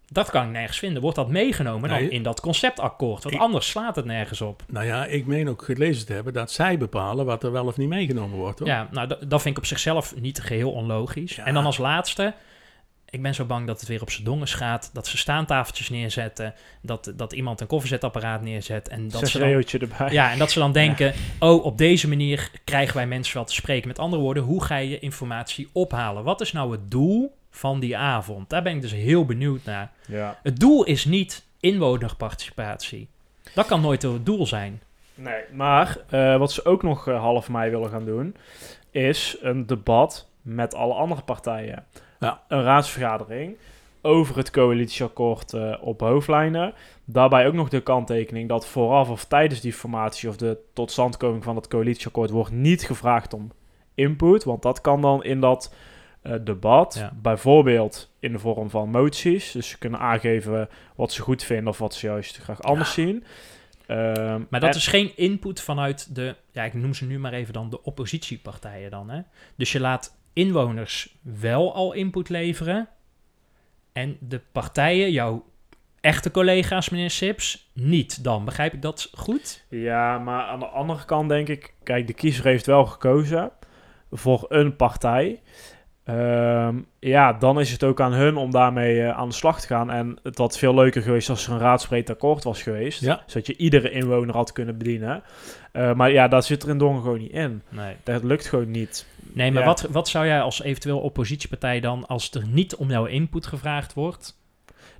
Dat kan ik nergens vinden. Wordt dat meegenomen dan Nee. in dat conceptakkoord? Want Ik- anders slaat het nergens op. Nou ja, ik meen ook gelezen te hebben dat zij bepalen wat er wel of niet meegenomen wordt. Hoor. Ja, nou, dat, vind ik op zichzelf niet geheel onlogisch. Ja. En dan als laatste, ik ben zo bang dat het weer op zijn dongens gaat. Dat ze staantafeltjes neerzetten. Dat, dat iemand een koffiezetapparaat neerzet. En dat ze dan, erbij. ja, en dat ze dan denken, oh, op deze manier krijgen wij mensen wel te spreken. Met andere woorden, hoe ga je informatie ophalen? Wat is nou het doel van die avond? Daar ben ik dus heel benieuwd naar. Ja. Het doel is niet inwonerparticipatie. Dat kan nooit het doel zijn. Nee, maar eh, wat ze ook nog eh, half mei willen gaan doen, is een debat met alle andere partijen. Een raadsvergadering over het coalitieakkoord eh, op hoofdlijnen. Daarbij ook nog de kanttekening dat vooraf of tijdens die formatie of de totstandkoming van het coalitieakkoord wordt niet gevraagd om input. Want dat kan dan in dat eh, debat, Ja. bijvoorbeeld in de vorm van moties. Dus ze kunnen aangeven wat ze goed vinden of wat ze juist graag anders zien. Ehm, Maar dat en- is geen input vanuit de, ja, ik noem ze nu maar even dan de oppositiepartijen dan. Hè? Dus je laat inwoners wel al input leveren en de partijen, jouw echte collega's, meneer Sips, niet dan. Begrijp ik dat goed? Ja, maar aan de andere kant denk ik, kijk, de kiezer heeft wel gekozen voor een partij. Ehm, ja, dan is het ook aan hun om daarmee eh, aan de slag te gaan. En het had veel leuker geweest als er een raadsbreed akkoord was geweest. Ja. Zodat je iedere inwoner had kunnen bedienen. Eh, maar ja, dat zit er in Dongen gewoon niet in. Nee. Dat lukt gewoon niet. Nee, maar Ja. wat, wat zou jij als eventueel oppositiepartij dan, als er niet om jouw input gevraagd wordt?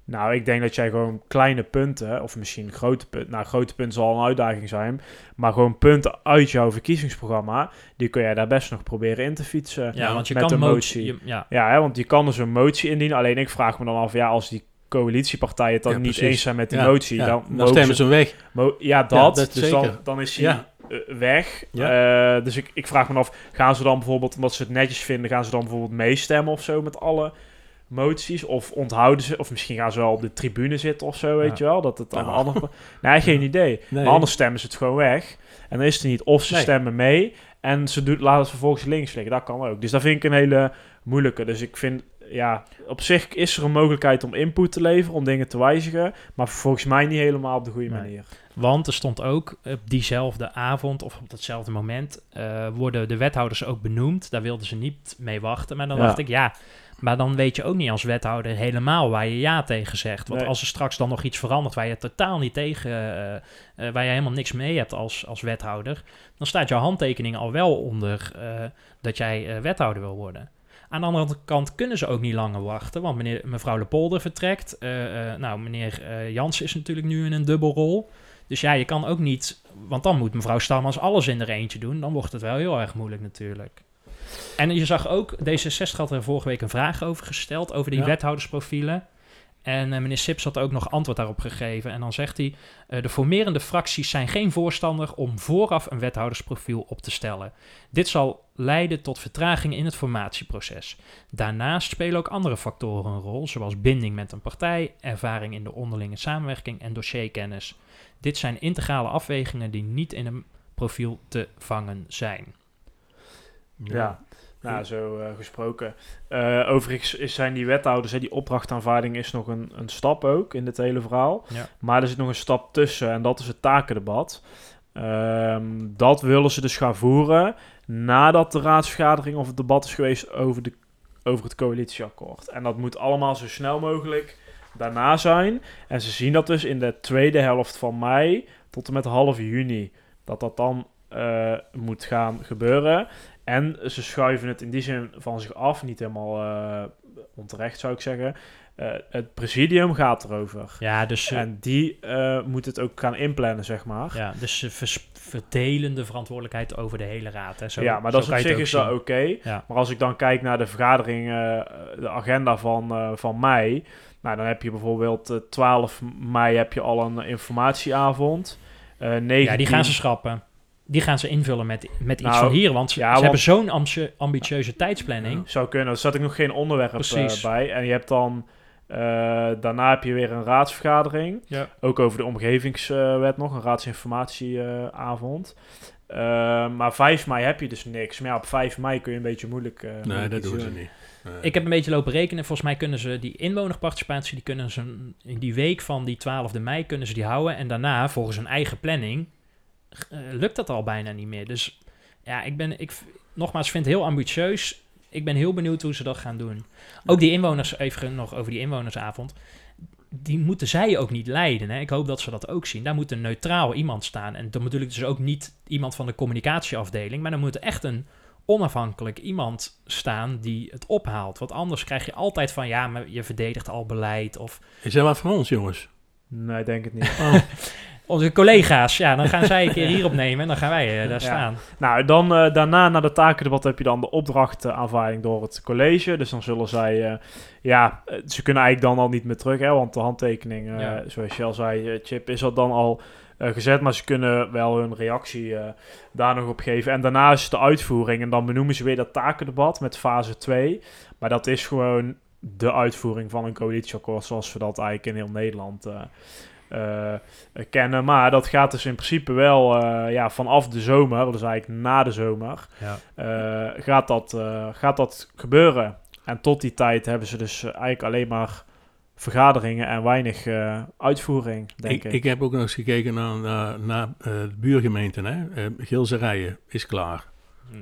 Nou, ik denk dat jij gewoon kleine punten, of misschien grote punten, nou, grote punten zal een uitdaging zijn, maar gewoon punten uit jouw verkiezingsprogramma, die kun jij daar best nog proberen in te fietsen. Ja, want je met kan een motie. motie. je- ja, Ja, hè, want je kan dus een motie indienen. Alleen ik vraag me dan af, ja, als die coalitiepartijen het dan Ja, niet eens zijn met die Ja, motie, ja, dan, dan stemmen ze hem weg. Ja, dat. Dus dan, dan is hij Ja. eh, weg. Ja. Eh, dus ik, ik vraag me af, gaan ze dan bijvoorbeeld, omdat ze het netjes vinden, gaan ze dan bijvoorbeeld meestemmen of zo met alle moties? Of onthouden ze, of misschien gaan ze wel op de tribune zitten of zo, weet je wel? Dat het de Nou. andere... Nee, geen idee. Nee. Maar anders stemmen ze het gewoon weg. En dan is het niet of ze Nee. stemmen mee en ze doen, laten het vervolgens links liggen. Dat kan ook. Dus dat vind ik een hele moeilijke. Dus ik vind, ja, op zich is er een mogelijkheid om input te leveren, om dingen te wijzigen. Maar volgens mij niet helemaal op de goede Nee. manier. want er stond ook op diezelfde avond of op datzelfde moment eh, worden de wethouders ook benoemd. Daar wilden ze niet mee wachten. Maar dan Ja. dacht ik, ja, maar dan weet je ook niet als wethouder helemaal waar je ja tegen zegt. Want Nee. als er straks dan nog iets verandert waar je totaal niet tegen, eh, waar je helemaal niks mee hebt als, als wethouder, dan staat jouw handtekening al wel onder dat jij wethouder wil worden. Aan de andere kant kunnen ze ook niet langer wachten, want meneer, mevrouw Lepolder vertrekt. Eh, eh, nou, meneer eh Jans is natuurlijk nu in een dubbelrol. Dus ja, je kan ook niet, want dan moet mevrouw Stamans alles in er eentje doen. Dan wordt het wel heel erg moeilijk natuurlijk. En je zag ook, D66 had er vorige week een vraag over gesteld, over die Ja. wethoudersprofielen. En eh, meneer Sips had ook nog antwoord daarop gegeven. En dan zegt hij, eh, de formerende fracties zijn geen voorstander om vooraf een wethoudersprofiel op te stellen. Dit zal leiden tot vertraging in het formatieproces. Daarnaast spelen ook andere factoren een rol, zoals binding met een partij, ervaring in de onderlinge samenwerking en dossierkennis. Dit zijn integrale afwegingen die niet in een profiel te vangen zijn. Ja, nou, zo eh, gesproken. Eh, overigens is- zijn die wethouders, hè, die opdrachtaanvaarding is nog een, een stap ook in dit hele verhaal. Ja. Maar er zit nog een stap tussen en dat is het takendebat. Ehm, dat willen ze dus gaan voeren nadat de raadsvergadering of het debat is geweest over, de, over het coalitieakkoord. En dat moet allemaal zo snel mogelijk daarna zijn. En ze zien dat dus in de tweede helft van mei tot en met half juni. Dat dat dan eh, moet gaan gebeuren. En ze schuiven het in die zin van zich af, niet helemaal eh, onterecht zou ik zeggen. Eh, het presidium gaat erover. Ja, dus, En die eh, moet het ook gaan inplannen, zeg maar. Ja, ja, dus ze vers- verdelen de verantwoordelijkheid over de hele raad. Hè. Zo, maar zo dat op zich is dat oké. Ja. Maar als ik dan kijk naar de vergadering, de agenda van, van mei. Nou, dan heb je bijvoorbeeld eh, 12 mei heb je al een informatieavond. Eh 19... ja, die gaan ze schrappen. Die gaan ze invullen met, met iets Nou, van hier. Want ze, ja, ze want- hebben zo'n ambi- ambitieuze tijdsplanning. Zou kunnen. Er zat ik nog geen onderwerp eh, Precies. bij. En je hebt dan... eh, daarna heb je weer een raadsvergadering. Ja. Ook over de omgevingswet nog. Een raadsinformatieavond. Eh, maar 5 mei heb je dus niks. Maar ja, op 5 mei kun je een beetje moeilijk... eh, Nee, moeilijk dat doen ze niet. Nee. Ik heb een beetje lopen rekenen. Volgens mij kunnen ze die inwonerparticipatie, die kunnen ze in die week van die 12e mei kunnen ze die houden. En daarna, volgens hun eigen planning, eh, lukt dat al bijna niet meer. Dus ja, ik ben, ik, nogmaals, vind het heel ambitieus. Ik ben heel benieuwd hoe ze dat gaan doen. Ook die inwoners, even nog over die inwonersavond. Die moeten zij ook niet leiden. Hè? Ik hoop dat ze dat ook zien. Daar moet een neutraal iemand staan. En dan bedoel ik dus ook niet iemand van de communicatieafdeling. Maar dan moet er echt een onafhankelijk iemand staan die het ophaalt. Want anders krijg je altijd van ja, maar je verdedigt al beleid. Of Is dat wat voor ons, jongens? Nee, ik denk het niet. Oh, onze collega's, ja, dan gaan zij een keer hierop nemen en dan gaan wij eh, daar staan. Nou, dan eh, daarna, na de takendebat, heb je dan de opdrachtaanvaarding door het college. Dus dan zullen zij, eh, ja, ze kunnen eigenlijk dan al niet meer terug, hè, want de handtekening, zoals je al zei, Chip, is er dan al gezet. Maar ze kunnen wel hun reactie daar nog op geven. En daarna is de uitvoering en dan benoemen ze weer dat takendebat met fase 2. Maar dat is gewoon de uitvoering van een coalitieakkoord zoals we dat eigenlijk in heel Nederland kennen. Maar dat gaat dus in principe wel eh, ja, vanaf de zomer, dus eigenlijk na de zomer, Ja. eh, gaat, dat, eh, gaat dat gebeuren. En tot die tijd hebben ze dus eh, eigenlijk alleen maar vergaderingen en weinig eh, uitvoering, denk ik, ik. ik heb ook nog eens gekeken naar, naar, naar eh, de buurgemeenten. Hè? Eh, Gilserijen is klaar. Hm.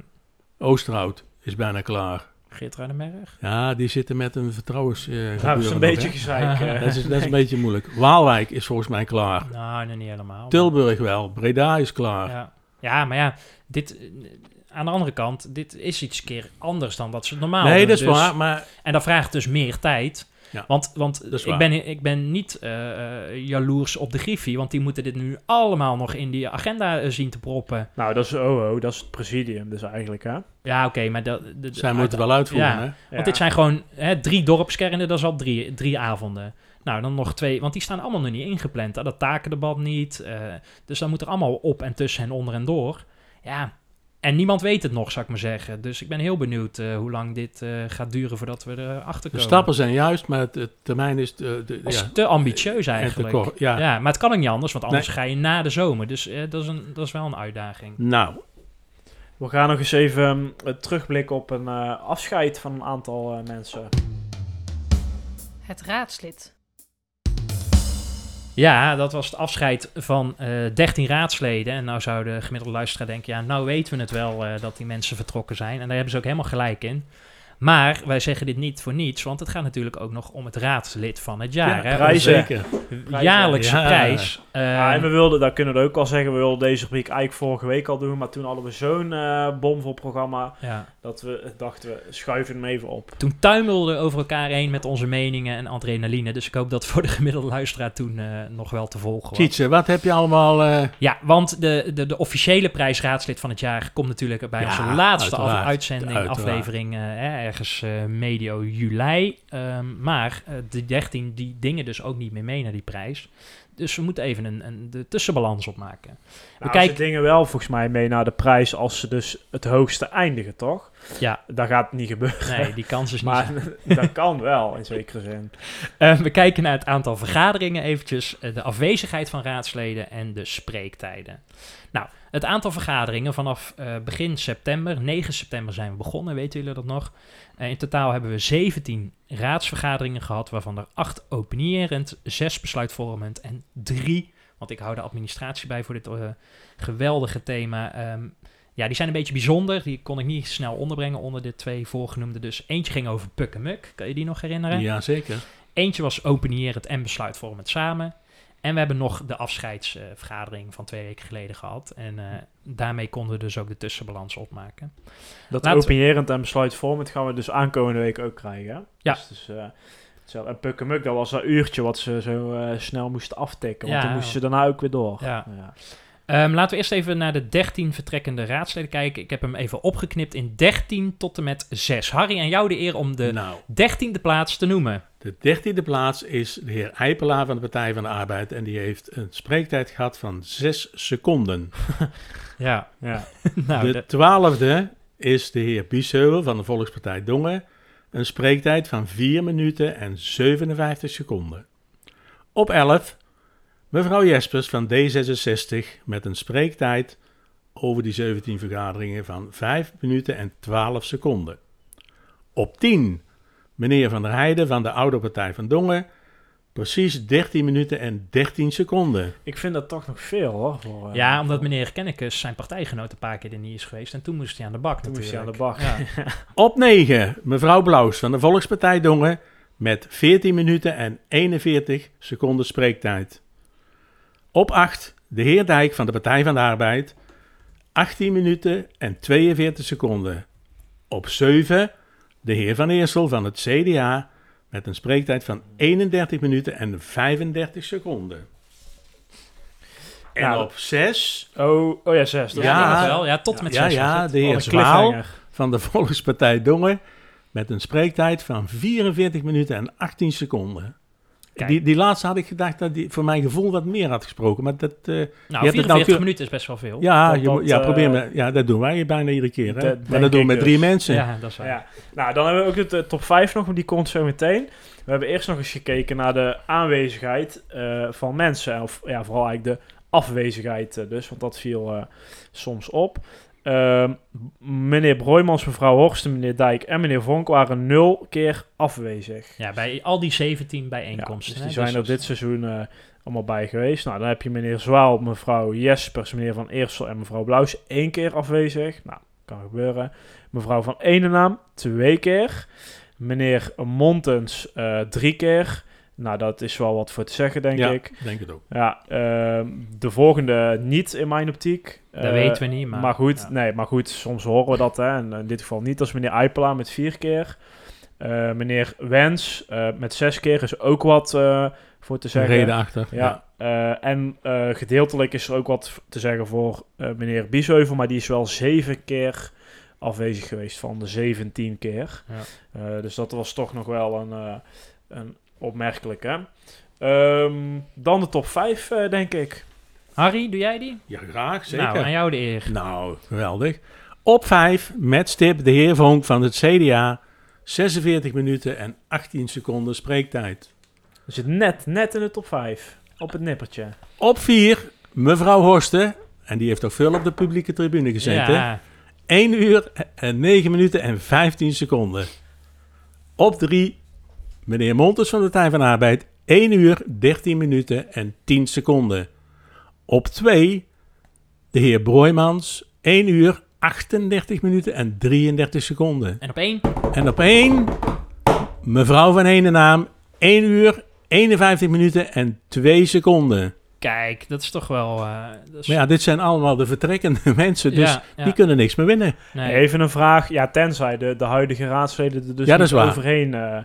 Oosterhout is bijna klaar. Geert Ruidenberg? Ja, die zitten met een vertrouwens... eh, Nou, dat is een beetje gezeik. Dat is, dat is een beetje moeilijk. Waalwijk is volgens mij klaar. Nou, nog niet helemaal. maar- Tilburg wel. Breda is klaar. Ja. ja, maar ja, dit, aan de andere kant, dit is iets keer anders dan wat ze normaal nee, doen. dat is Dus- waar. Maar En dat vraagt dus meer tijd. Ja, want want ik, ben, ik ben niet eh, eh, jaloers op de Griffie, want die moeten dit nu allemaal nog in die agenda eh, zien te proppen. Nou, dat is OO, dat is het presidium dus eigenlijk, hè? Ja, oké, maar dat... zij moeten wel uitvoeren, Ja. hè? Want Ja. dit zijn gewoon hè, drie dorpskernen, dat is al drie, drie avonden. Nou, dan nog twee, want die staan allemaal nog niet ingepland. Dat takendebat niet. eh, dus dan moet er allemaal op en tussen en onder en door. Ja, en niemand weet het nog, zou ik maar zeggen. Dus ik ben heel benieuwd eh, hoe lang dit eh, gaat duren voordat we erachter De komen. stappen zijn juist, maar het, het termijn is... De, de, Dat is ja, te ambitieus en te eigenlijk. kort. Ja. Ja, maar het kan ook niet anders, want anders ga je na de zomer. Dus eh, dat, is een, dat is wel een uitdaging. Nou, We gaan nog eens even eh, terugblikken op een eh, afscheid van een aantal eh, mensen. Het raadslid. Ja, dat was het afscheid van eh 13 raadsleden. En nou zou de gemiddelde luisteraar denken, ja, nou weten we het wel eh, dat die mensen vertrokken zijn. En daar hebben ze ook helemaal gelijk in. Maar wij zeggen dit niet voor niets, want het gaat natuurlijk ook nog om het raadslid van het jaar. ja, hè? prijzen. zeker. Jaarlijkse Ja. prijs. Eh, Ja, en we wilden, dat kunnen we ook al zeggen, we wilden deze rubriek eigenlijk vorige week al doen. Maar toen hadden we zo'n eh bomvol programma ja. dat we dachten, we schuiven hem even op. Toen tuimelden we over elkaar heen met onze meningen en adrenaline. Dus ik hoop dat voor de gemiddelde luisteraar toen eh, nog wel te volgen was. Tietse, wat heb je allemaal... eh, Ja, want de, de, de officiële prijs raadslid van het jaar komt natuurlijk bij Ja, onze laatste af- uitzending, Uiteraard. aflevering, eh, hè, ergens eh, medio juli. Ehm, maar eh, de 13 die dingen dus ook niet meer mee naar die prijs. Dus we moeten even een, een de tussenbalans opmaken. Nou, kijken- ze dingen wel volgens mij mee naar de prijs als ze dus het hoogste eindigen, toch? Ja, Dat gaat niet gebeuren. nee, die kans is niet Maar dat kan wel, in zekere zin. Eh, we kijken naar het aantal vergaderingen eventjes, eh, de afwezigheid van raadsleden en de spreektijden. Nou, het aantal vergaderingen vanaf eh, begin september, 9 september zijn we begonnen, weten jullie dat nog? In totaal hebben we 17 raadsvergaderingen gehad, waarvan er 8 opinierend, 6 besluitvormend en 3, want ik hou de administratie bij voor dit geweldige thema. ehm, ja, die zijn een beetje bijzonder. Die kon ik niet snel onderbrengen onder de twee voorgenoemde. Dus eentje ging over Puk en Muk. Kan je die nog herinneren? ja, zeker. Eentje was openierend en besluitvormend samen. En we hebben nog de afscheidsvergadering van twee weken geleden gehad. En eh, daarmee konden we dus ook de tussenbalans opmaken. Dat Laten opinierend en besluitvormend gaan we dus aankomende week ook krijgen. hè? Ja. Dus, dus, eh, zo- en Pukkemuk, dat was dat uurtje wat ze zo eh, snel moesten aftikken. Want Ja. dan moesten ze daarna ook weer door. Ja. Ehm, laten we eerst even naar de 13 vertrekkende raadsleden kijken. Ik heb hem even opgeknipt in 13 tot en met 6. Harry, aan jou de eer om de Nou, 13e plaats te noemen. de dertiende plaats is de heer Eipelaar van de Partij van de Arbeid. En die heeft een spreektijd gehad van zes seconden. Ja, Ja. nou, de de- twaalfde is de heer Biesheuvel van de Volkspartij Dongen. Een spreektijd van 4 minuten en 57 seconden. Op 11 mevrouw Jespers van D66 met een spreektijd over die 17 vergaderingen van 5 minuten en 12 seconden. Op 10 meneer Van der Heijden van de Oude Partij van Dongen. Precies 13 minuten en 13 seconden. Ik vind dat toch nog veel hoor. Voor, eh, ja, omdat meneer Kennekes zijn partijgenoot een paar keer er niet is geweest. En toen moest hij aan de bak Toen moest hij aan de natuurlijk. bak. Ja. Op 9 mevrouw Blaus van de Volkspartij Dongen met 14 minuten en 41 seconden spreektijd. Op 8 de heer Dijk van de Partij van de Arbeid 18 minuten en 42 seconden. Op 7 de heer Van Eersel van het CDA met een spreektijd van 31 minuten en 35 seconden. En Nou, op 6 Oh, oh ja, zes. dat Ja, Ja. wel. Ja, tot met ja, zes was ja, het. de heer Zwaal van de Volkspartij Dongen met een spreektijd van 44 minuten en 18 seconden. Kijk. Die, die laatste had ik gedacht dat die voor mijn gevoel wat meer had gesproken. Maar dat, eh, Nou, het 44 nou keur- minuten is best wel veel. ja, dat je, moet- dat, ja, eh, probeer me, ja, dat doen wij bijna iedere keer. Hè? dat maar dat doen we met drie dus. mensen. Ja, dat is waar. Ja. Nou, dan hebben we ook de eh, top 5 nog, maar die komt zo meteen. We hebben eerst nog eens gekeken naar de aanwezigheid eh, van mensen. Of ja, vooral eigenlijk de afwezigheid dus, want dat viel eh, soms op. Ehm, meneer Broijmans, mevrouw Horsten, meneer Dijk en meneer Vonk waren nul keer afwezig. Ja, bij al die 17 Ja, bijeenkomsten. dus hè, die zijn er dit seizoen eh, allemaal bij geweest. Nou, dan heb je meneer Zwaal, mevrouw Jespers, meneer Van Eersel en mevrouw Blauws één keer afwezig. Nou, kan gebeuren. Mevrouw van Enenaam twee keer. Meneer Montens eh, drie keer. Nou, dat is wel wat voor te zeggen, denk ja, ik. denk het ook. Ja, ehm, de volgende niet in mijn optiek. Dat Eh, weten we niet, maar... maar, goed, ja. nee, maar goed, soms horen we dat. Hè, en in dit geval niet. Is meneer Eipela met vier keer. Eh, meneer Wens eh, met zes keer is ook wat eh, voor te Een zeggen. reden achter. Ja, eh, en eh, gedeeltelijk is er ook wat te zeggen voor eh, meneer Biesheuvel, maar die is wel zeven keer afwezig geweest van de 17 keer. Ja. Eh, dus dat was toch nog wel een, eh, een opmerkelijke. Ehm, dan de top 5, denk ik. Harry, doe jij die? Ja, graag, zeker. Nou, aan jou de eer. Nou, geweldig. Op 5 met stip de heer Vonk van het CDA. 46 minuten en 18 seconden spreektijd. We zitten net, net in de top 5. Op het nippertje. Op 4 mevrouw Horsten. En die heeft toch veel op de publieke tribune gezeten. Ja, 1 uur en 9 minuten en 15 seconden. Op 3 meneer Montes van de Tij van Arbeid. 1 uur 13 minuten en 10 seconden. Op 2 de heer Broijmans. 1 uur 38 minuten en 33 seconden. en op één? En op 1 mevrouw van Enenaam. 1 uur 51 minuten en 2 seconden. Kijk, dat is toch wel... eh, dat is- Maar ja, dit zijn allemaal de vertrekkende mensen, dus Ja, ja. die kunnen niks meer winnen. Nee. Even een vraag. Ja, tenzij de, de huidige raadsleden er dus Ja, niet overheen eh,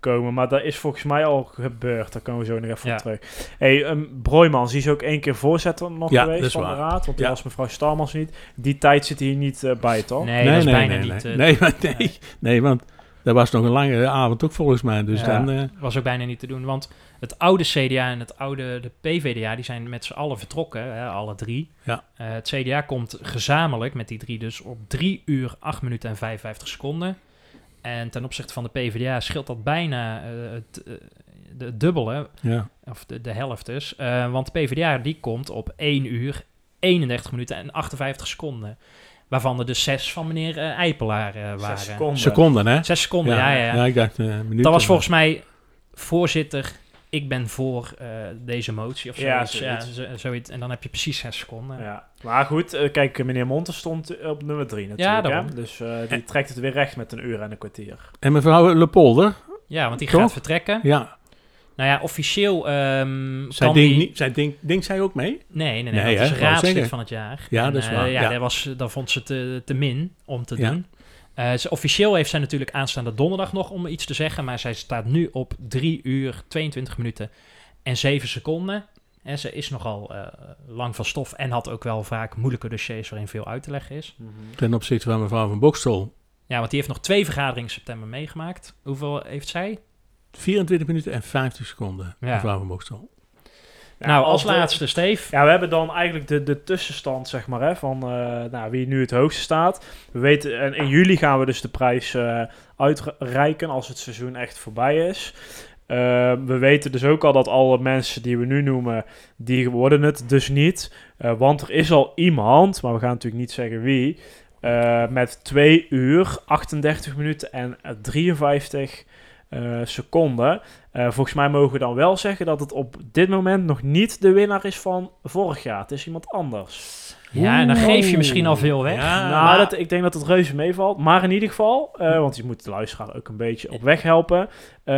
komen. Maar dat is volgens mij al gebeurd. Daar komen we zo nog even Ja. op terug. hey, um, Broijmans, die is ook één keer voorzitter nog Ja, geweest dat is van waar. de raad. Want toen Ja. was mevrouw Starmans niet. Die tijd zit hier niet eh, bij, toch? Nee, dat is bijna niet... nee. eh, nee, maar nee, nee. nee, want dat was nog een lange avond ook volgens mij. Dus Ja. dan, eh, was ook bijna niet te doen. Want het oude CDA en het oude de PVDA, die zijn met z'n allen vertrokken, hè, alle drie. Ja. Eh, het CDA komt gezamenlijk met die drie dus op 3 uur, 8 minuten en 55 seconden. En ten opzichte van de PVDA scheelt dat bijna eh, het, de dubbele, ja. of de, de helft dus. Want de PVDA die komt op 1 uur, 31 minuten en 58 seconden. Waarvan er dus zes van meneer eh Eipelaar eh, waren. Zes seconden. seconden, hè? Zes seconden, ja, ja. ja. ik dacht eh minuten. Dat was volgens mij voorzitter. Ik ben voor eh, deze motie of Ja, zoiets. Ja, zoiets. zo- zoiets. En dan heb je precies zes seconden. Ja. Maar goed, kijk, meneer Montes stond op nummer 3 natuurlijk. daarom. hè? Dus eh, die trekt het weer recht met een uur en een kwartier. En mevrouw Lepolder, Ja, want die Toch? gaat vertrekken. ja, Nou ja, officieel ehm zij denkt, die... niet, zij denkt, denkt zij ook mee? Nee, nee, nee. Nee, het is raadslid zeggen. van het jaar. Ja, En, dat is eh, waar, ja, ja. Dat, was, dat vond ze te, te min om te Ja. doen. Eh, ze, officieel heeft zij natuurlijk aanstaande donderdag nog om iets te zeggen. Maar zij staat nu op 3 uur, 22 minuten en 7 seconden. En ze is nogal eh, lang van stof en had ook wel vaak moeilijke dossiers waarin veel uit te leggen is. Ten opzichte van mevrouw van Bokstel. Ja, want die heeft nog twee vergaderingen in september meegemaakt. Hoeveel heeft zij? 24 minuten en 50 seconden, Ja. Bokstel. Ja, nou, als laatste, Steef. Ja, we hebben dan eigenlijk de, de tussenstand, zeg maar, hè, van eh, nou, wie nu het hoogste staat. We weten, en in juli gaan we dus de prijs eh, uitreiken als het seizoen echt voorbij is. Eh, we weten dus ook al dat alle mensen die we nu noemen, die worden het dus niet. Eh, want er is al iemand, maar we gaan natuurlijk niet zeggen wie, eh, met 2 uur, 38 minuten en eh, 53 eh, seconden. Eh, volgens mij mogen we dan wel zeggen dat het op dit moment nog niet de winnaar is van vorig jaar. Het is iemand anders. Ja, en dan geef je misschien al veel weg. Ja, nou, maar- dat, ik denk dat het reuze meevalt. Maar in ieder geval, eh, want je moet de luisteraar ook een beetje op weg helpen. Eh,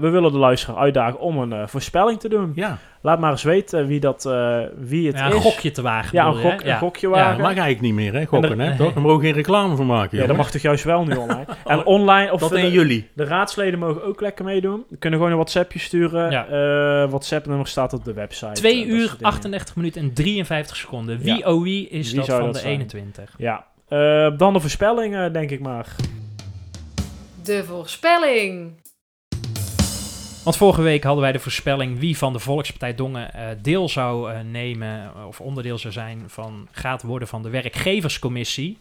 we willen de luisteraar uitdagen om een eh, voorspelling te doen. Ja, Laat maar eens weten wie, dat, eh, wie het Ja, is. een gokje te wagen. Ja, een, gok, hè? een gokje Ja, ja, wagen. dat mag eigenlijk niet meer, hè, gokken, En hè? Toch? Daar mogen we geen reclame van maken, ja, dat mag toch juist wel nu online. En online, of Tot de, 1 juli. de raadsleden mogen ook lekker meedoen. We kunnen gewoon een WhatsAppje sturen. Ja. WhatsApp-nummer staat op de website. 2 Eh, dat uur, soort dingen. 38 minuten en 53 seconden. Wie Ja. oh wie is Wie dat van dat de zijn? 21? Ja. Eh, dan de voorspelling, eh, denk ik maar. De voorspelling. Want vorige week hadden wij de voorspelling wie van de Volkspartij Dongen eh, deel zou eh, nemen of onderdeel zou zijn van gaat worden van de werkgeverscommissie.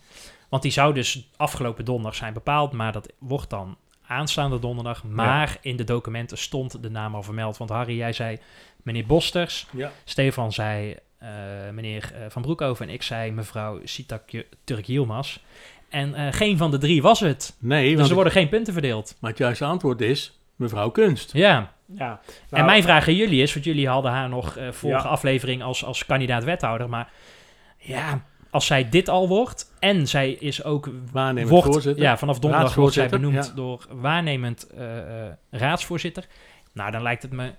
Want die zou dus afgelopen donderdag zijn bepaald, maar dat wordt dan aanstaande donderdag. Maar in de documenten stond de naam al vermeld. Want Harry, jij zei meneer Bosters, Ja. Stefan zei meneer eh, Van Broekhoven en ik zei mevrouw Sitak Turk Yilmaz. En eh, geen van de drie was het. Nee, Dus want er worden geen punten verdeeld. maar het juiste antwoord is mevrouw Kunst. Ja, Ja. en Nou, mijn vraag aan jullie is, want jullie hadden haar nog eh vorige Ja. aflevering als, als kandidaat wethouder, maar ja, als zij dit al wordt en zij is ook Waarnemend wordt, voorzitter. ja, vanaf donderdag wordt zij benoemd ja. door waarnemend eh, eh, raadsvoorzitter. Nou, dan lijkt het me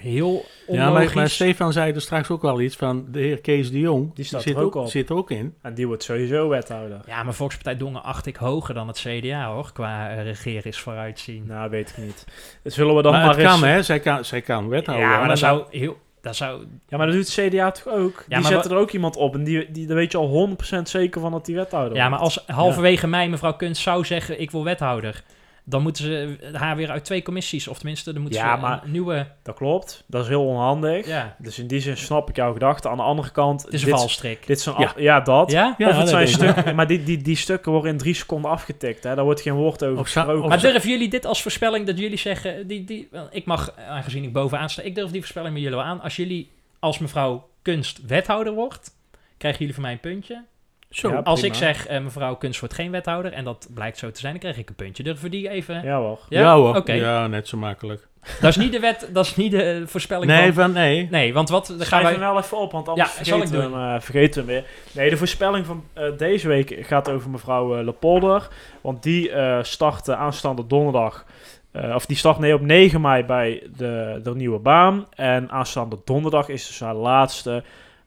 heel Ja, onlogisch. maar, maar Stefan zei er straks ook al iets van de heer Kees de Jong. Die staat zit er ook op. Zit er ook in. En die wordt sowieso wethouder. Ja, maar Volkspartij Dongen acht ik hoger dan het CDA, hoor, qua uh, regeringsvooruitzien. vooruitzien. Nou, weet ik niet. Dat zullen we dan maar maar, het eens... kan, hè. Zij kan, zij kan wethouder. ja, maar dat dan- zou heel... Dat zou, Ja, maar dat doet het CDA toch ook? die zetten er ook iemand op en die, die, daar weet je al 100% zeker van dat die wethouder ja, maar als halverwege mei mevrouw Kunst zou zeggen, ik wil wethouder... Dan moeten ze haar weer uit twee commissies, of tenminste, dan moeten Ja, ze maar- een nieuwe... Dat klopt. Dat is heel onhandig. Ja, Dus in die zin snap ik jouw gedachte. Aan de andere kant... het is een dit, valstrik. Dit zijn Ja. ja, dat. Ja? Ja, of het dat zijn stukken... Maar die, die, die stukken worden in drie seconden afgetikt. Hè? Daar wordt geen woord over gesproken. of Maar durven jullie dit als voorspelling dat jullie zeggen, die, die, ik mag, aangezien ik bovenaan sta, ik durf die voorspelling met jullie wel aan. Als jullie als mevrouw Kunst wethouder wordt, krijgen jullie van mij een puntje. Zo. Ja, als ik zeg eh, mevrouw Kunst wordt geen wethouder en dat blijkt zo te zijn, dan krijg ik een puntje. Durven die even? Ja hoor. Ja, hoor. Oké. Ja, net zo makkelijk. Dat is niet de wet, dat is niet de eh, voorspelling Nee, van... van nee. Nee, want wat, dan gaan Schrijf wij... hem wel even op, want anders Ja, zal vergeten, ik we hem, eh, vergeten we hem weer. Nee, de voorspelling van eh, deze week gaat over mevrouw Lepolder. Want die eh start aanstaande donderdag... eh, of die start nee, op 9 mei bij de, de nieuwe baan. En aanstaande donderdag is dus haar laatste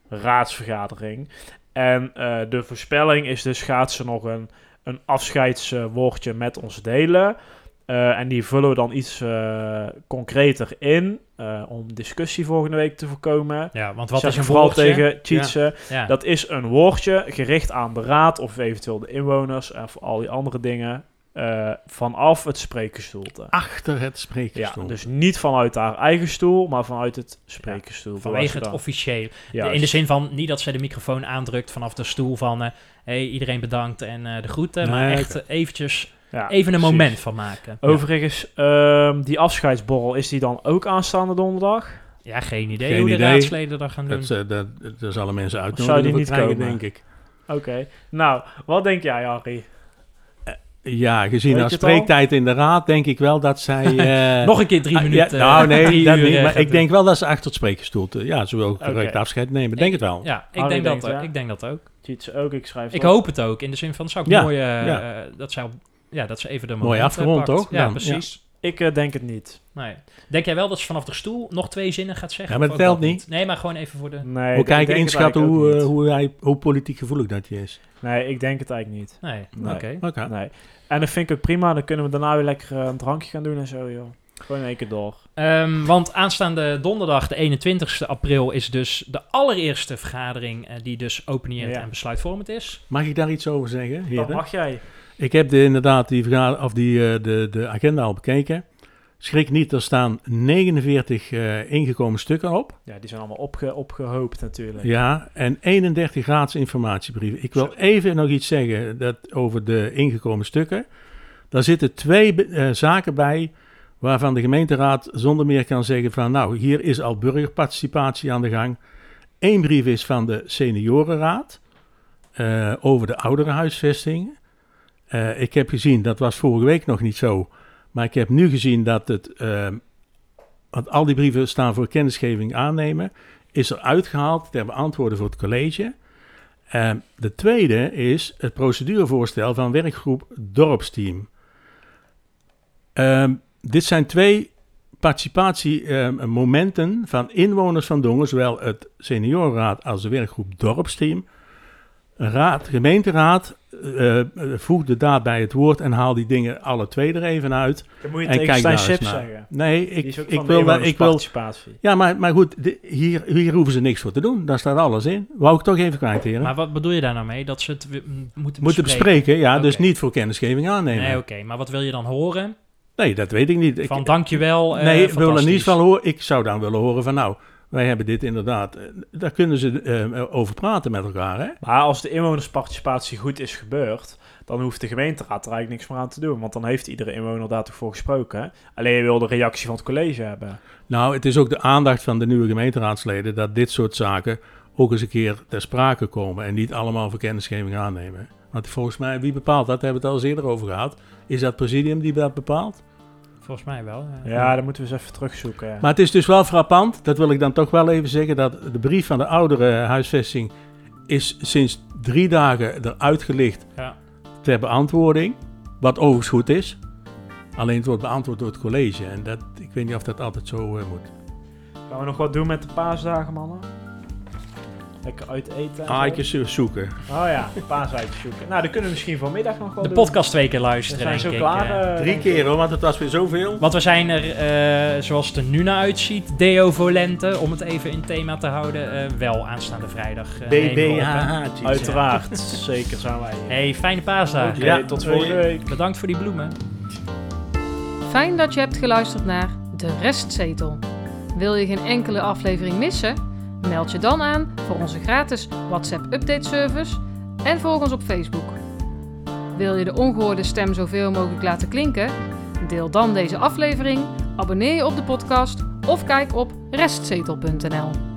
raadsvergadering. En eh, de voorspelling is dus gaat ze nog een, een afscheidswoordje met ons delen. Eh, en die vullen we dan iets eh, concreter in. om discussie volgende week te voorkomen. Ja, want wat Zeg is een vooral woordje? tegen. Ja. Dat is een woordje gericht aan de raad of eventueel de inwoners en voor al die andere dingen. Eh, vanaf het sprekersstoelte. Achter het Ja, sprekersstoel. dus niet vanuit haar eigen stoel, maar vanuit het sprekersstoel. Vanwege het officieel. In de zin van, niet dat ze de microfoon aandrukt vanaf de stoel van... eh hey, iedereen bedankt en eh, de groeten. maar echt eventjes Ja, even een precies. moment van maken. Overigens, ehm, die afscheidsborrel, is die dan ook aanstaande donderdag? Ja, geen idee Geen hoe de raadsleden dat gaan doen. Dat, eh, dat, daar zullen mensen zou uitnodigen die voor niet krijgen, komen? denk ik. Oké. Nou, wat denk jij, Harry? Ja, gezien Weet haar spreektijd in de raad, denk ik wel dat zij... eh, Nog een keer drie ah, ja, minuten. nou, eh, nee, drie dat uur, niet. Maar ik denk wel dat ze achter het sprekersstoel... te- Ja, ze wil correct Oké. afscheid nemen. Denk het wel. Ja, ik Harry denk, dat, ja. ik denk dat ook. Tjitse ook, ik schrijf Ik op. hoop het ook. In de zin van, zou ik Ja, mooi... eh, ja. dat, zou, ja, dat ze even de Mooi afgerond, pakt. toch? Ja, Dan, precies. Ik eh, denk het niet. Nee. Denk jij wel dat ze vanaf de stoel nog twee zinnen gaat zeggen? Ja, maar dat telt niet. Nee, maar gewoon even voor de... Nee, Hoe ik kijken, inschatten hoe, eh, hoe, hij, hoe politiek gevoelig dat hij is. Nee, ik denk het eigenlijk niet. Nee, Nee. oké. Oké. Nee. En dat vind ik ook prima. Dan kunnen we daarna weer lekker eh, een drankje gaan doen en zo, joh. Gewoon in één keer door. Ehm, want aanstaande donderdag, de 21ste april, is dus de allereerste vergadering eh, die dus openierend Ja. en besluitvormend is. Mag ik daar iets over zeggen, Dat heren? mag jij. Ik heb de, inderdaad die, vergader, of die, eh, de, de agenda al bekeken. Schrik niet, er staan 49 eh, ingekomen stukken op. Ja, die zijn allemaal opge opgehoopt natuurlijk. Ja, en 31 raadsinformatiebrieven. Ik wil Zo. even nog iets zeggen dat, over de ingekomen stukken. Daar zitten twee eh, zaken bij waarvan de gemeenteraad zonder meer kan zeggen van... nou, hier is al burgerparticipatie aan de gang. Eén brief is van de seniorenraad eh, over de ouderenhuisvesting. Eh, ik heb gezien, dat was vorige week nog niet zo... maar ik heb nu gezien dat het... want al die brieven staan voor kennisgeving aannemen is er uitgehaald ter beantwoorden voor het college. Ehm, de tweede is het procedurevoorstel van werkgroep Dorpsteam. Ehm, dit zijn twee participatiemomenten van inwoners van Dongen, zowel het seniorenraad als de werkgroep Dorpsteam. Raad, gemeenteraad eh, eh, voegt de daad bij het woord en haal die dingen alle twee er even uit. Dan moet je En tegen kijk Stijn zeggen. Nee, ik, ik wil, wel- ik wil, ja, maar, maar goed, hier, hier hoeven ze niks voor te doen. Daar staat alles in. Wou ik toch even kwijt, heren. Maar wat bedoel je daar nou mee? Dat ze het w- m- moeten Moeten bespreken? bespreken, ja. Dus niet voor kennisgeving aannemen. Nee, Nee, oké. Maar wat wil je dan horen? dat weet ik niet. Ik, Van dankjewel, eh nee, ik wil er fantastisch. niet van horen. Ik zou dan willen horen van, nou, wij hebben dit inderdaad. eh, Daar kunnen ze eh, over praten met elkaar, hè? Maar als de inwonersparticipatie goed is gebeurd, dan hoeft de gemeenteraad er eigenlijk niks meer aan te doen. Want dan heeft iedere inwoner daar toch voor gesproken. hè? Alleen je wil de reactie van het college hebben. Nou, het is ook de aandacht van de nieuwe gemeenteraadsleden dat dit soort zaken ook eens een keer ter sprake komen en niet allemaal voor kennisgeving aannemen. Want volgens mij, wie bepaalt dat? Daar hebben we het al eens eerder over gehad. Is dat het presidium die dat bepaalt? Volgens mij wel. ja. Ja, dan moeten we eens even terugzoeken. ja. Maar het is dus wel frappant, dat wil ik dan toch wel even zeggen, dat de brief van de oudere huisvesting is sinds drie dagen eruit gelicht Ja. ter beantwoording. Wat overigens goed is. Alleen het wordt beantwoord door het college. En dat, ik weet niet of dat altijd zo eh, moet. Gaan we nog wat doen met de paasdagen, mannen? Lekker uit eten. zoeken. Oh ja, paaseitjes zoeken. Nou, dan kunnen we misschien vanmiddag nog wel De doen. podcast twee keer We luisteren, zijn denk zo ik. klaar. eh. eh, Drie denk keer hoor, want het was weer zoveel. Want we zijn er, eh, zoals het er nu naar uitziet, Deo Volente, om het even in thema te houden, eh, wel aanstaande vrijdag. eh, we. BBHH. Uiteraard, zeker zijn wij. Hey, fijne paasdagen. Oké, Ja, tot volgende week. Bedankt voor die bloemen. Fijn dat je hebt geluisterd naar De Restzetel. Wil je geen enkele aflevering missen? Meld je dan aan voor onze gratis WhatsApp update service en volg ons op Facebook. Wil je de ongehoorde stem zoveel mogelijk laten klinken? Deel dan deze aflevering, abonneer je op de podcast of kijk op restzetel.nl.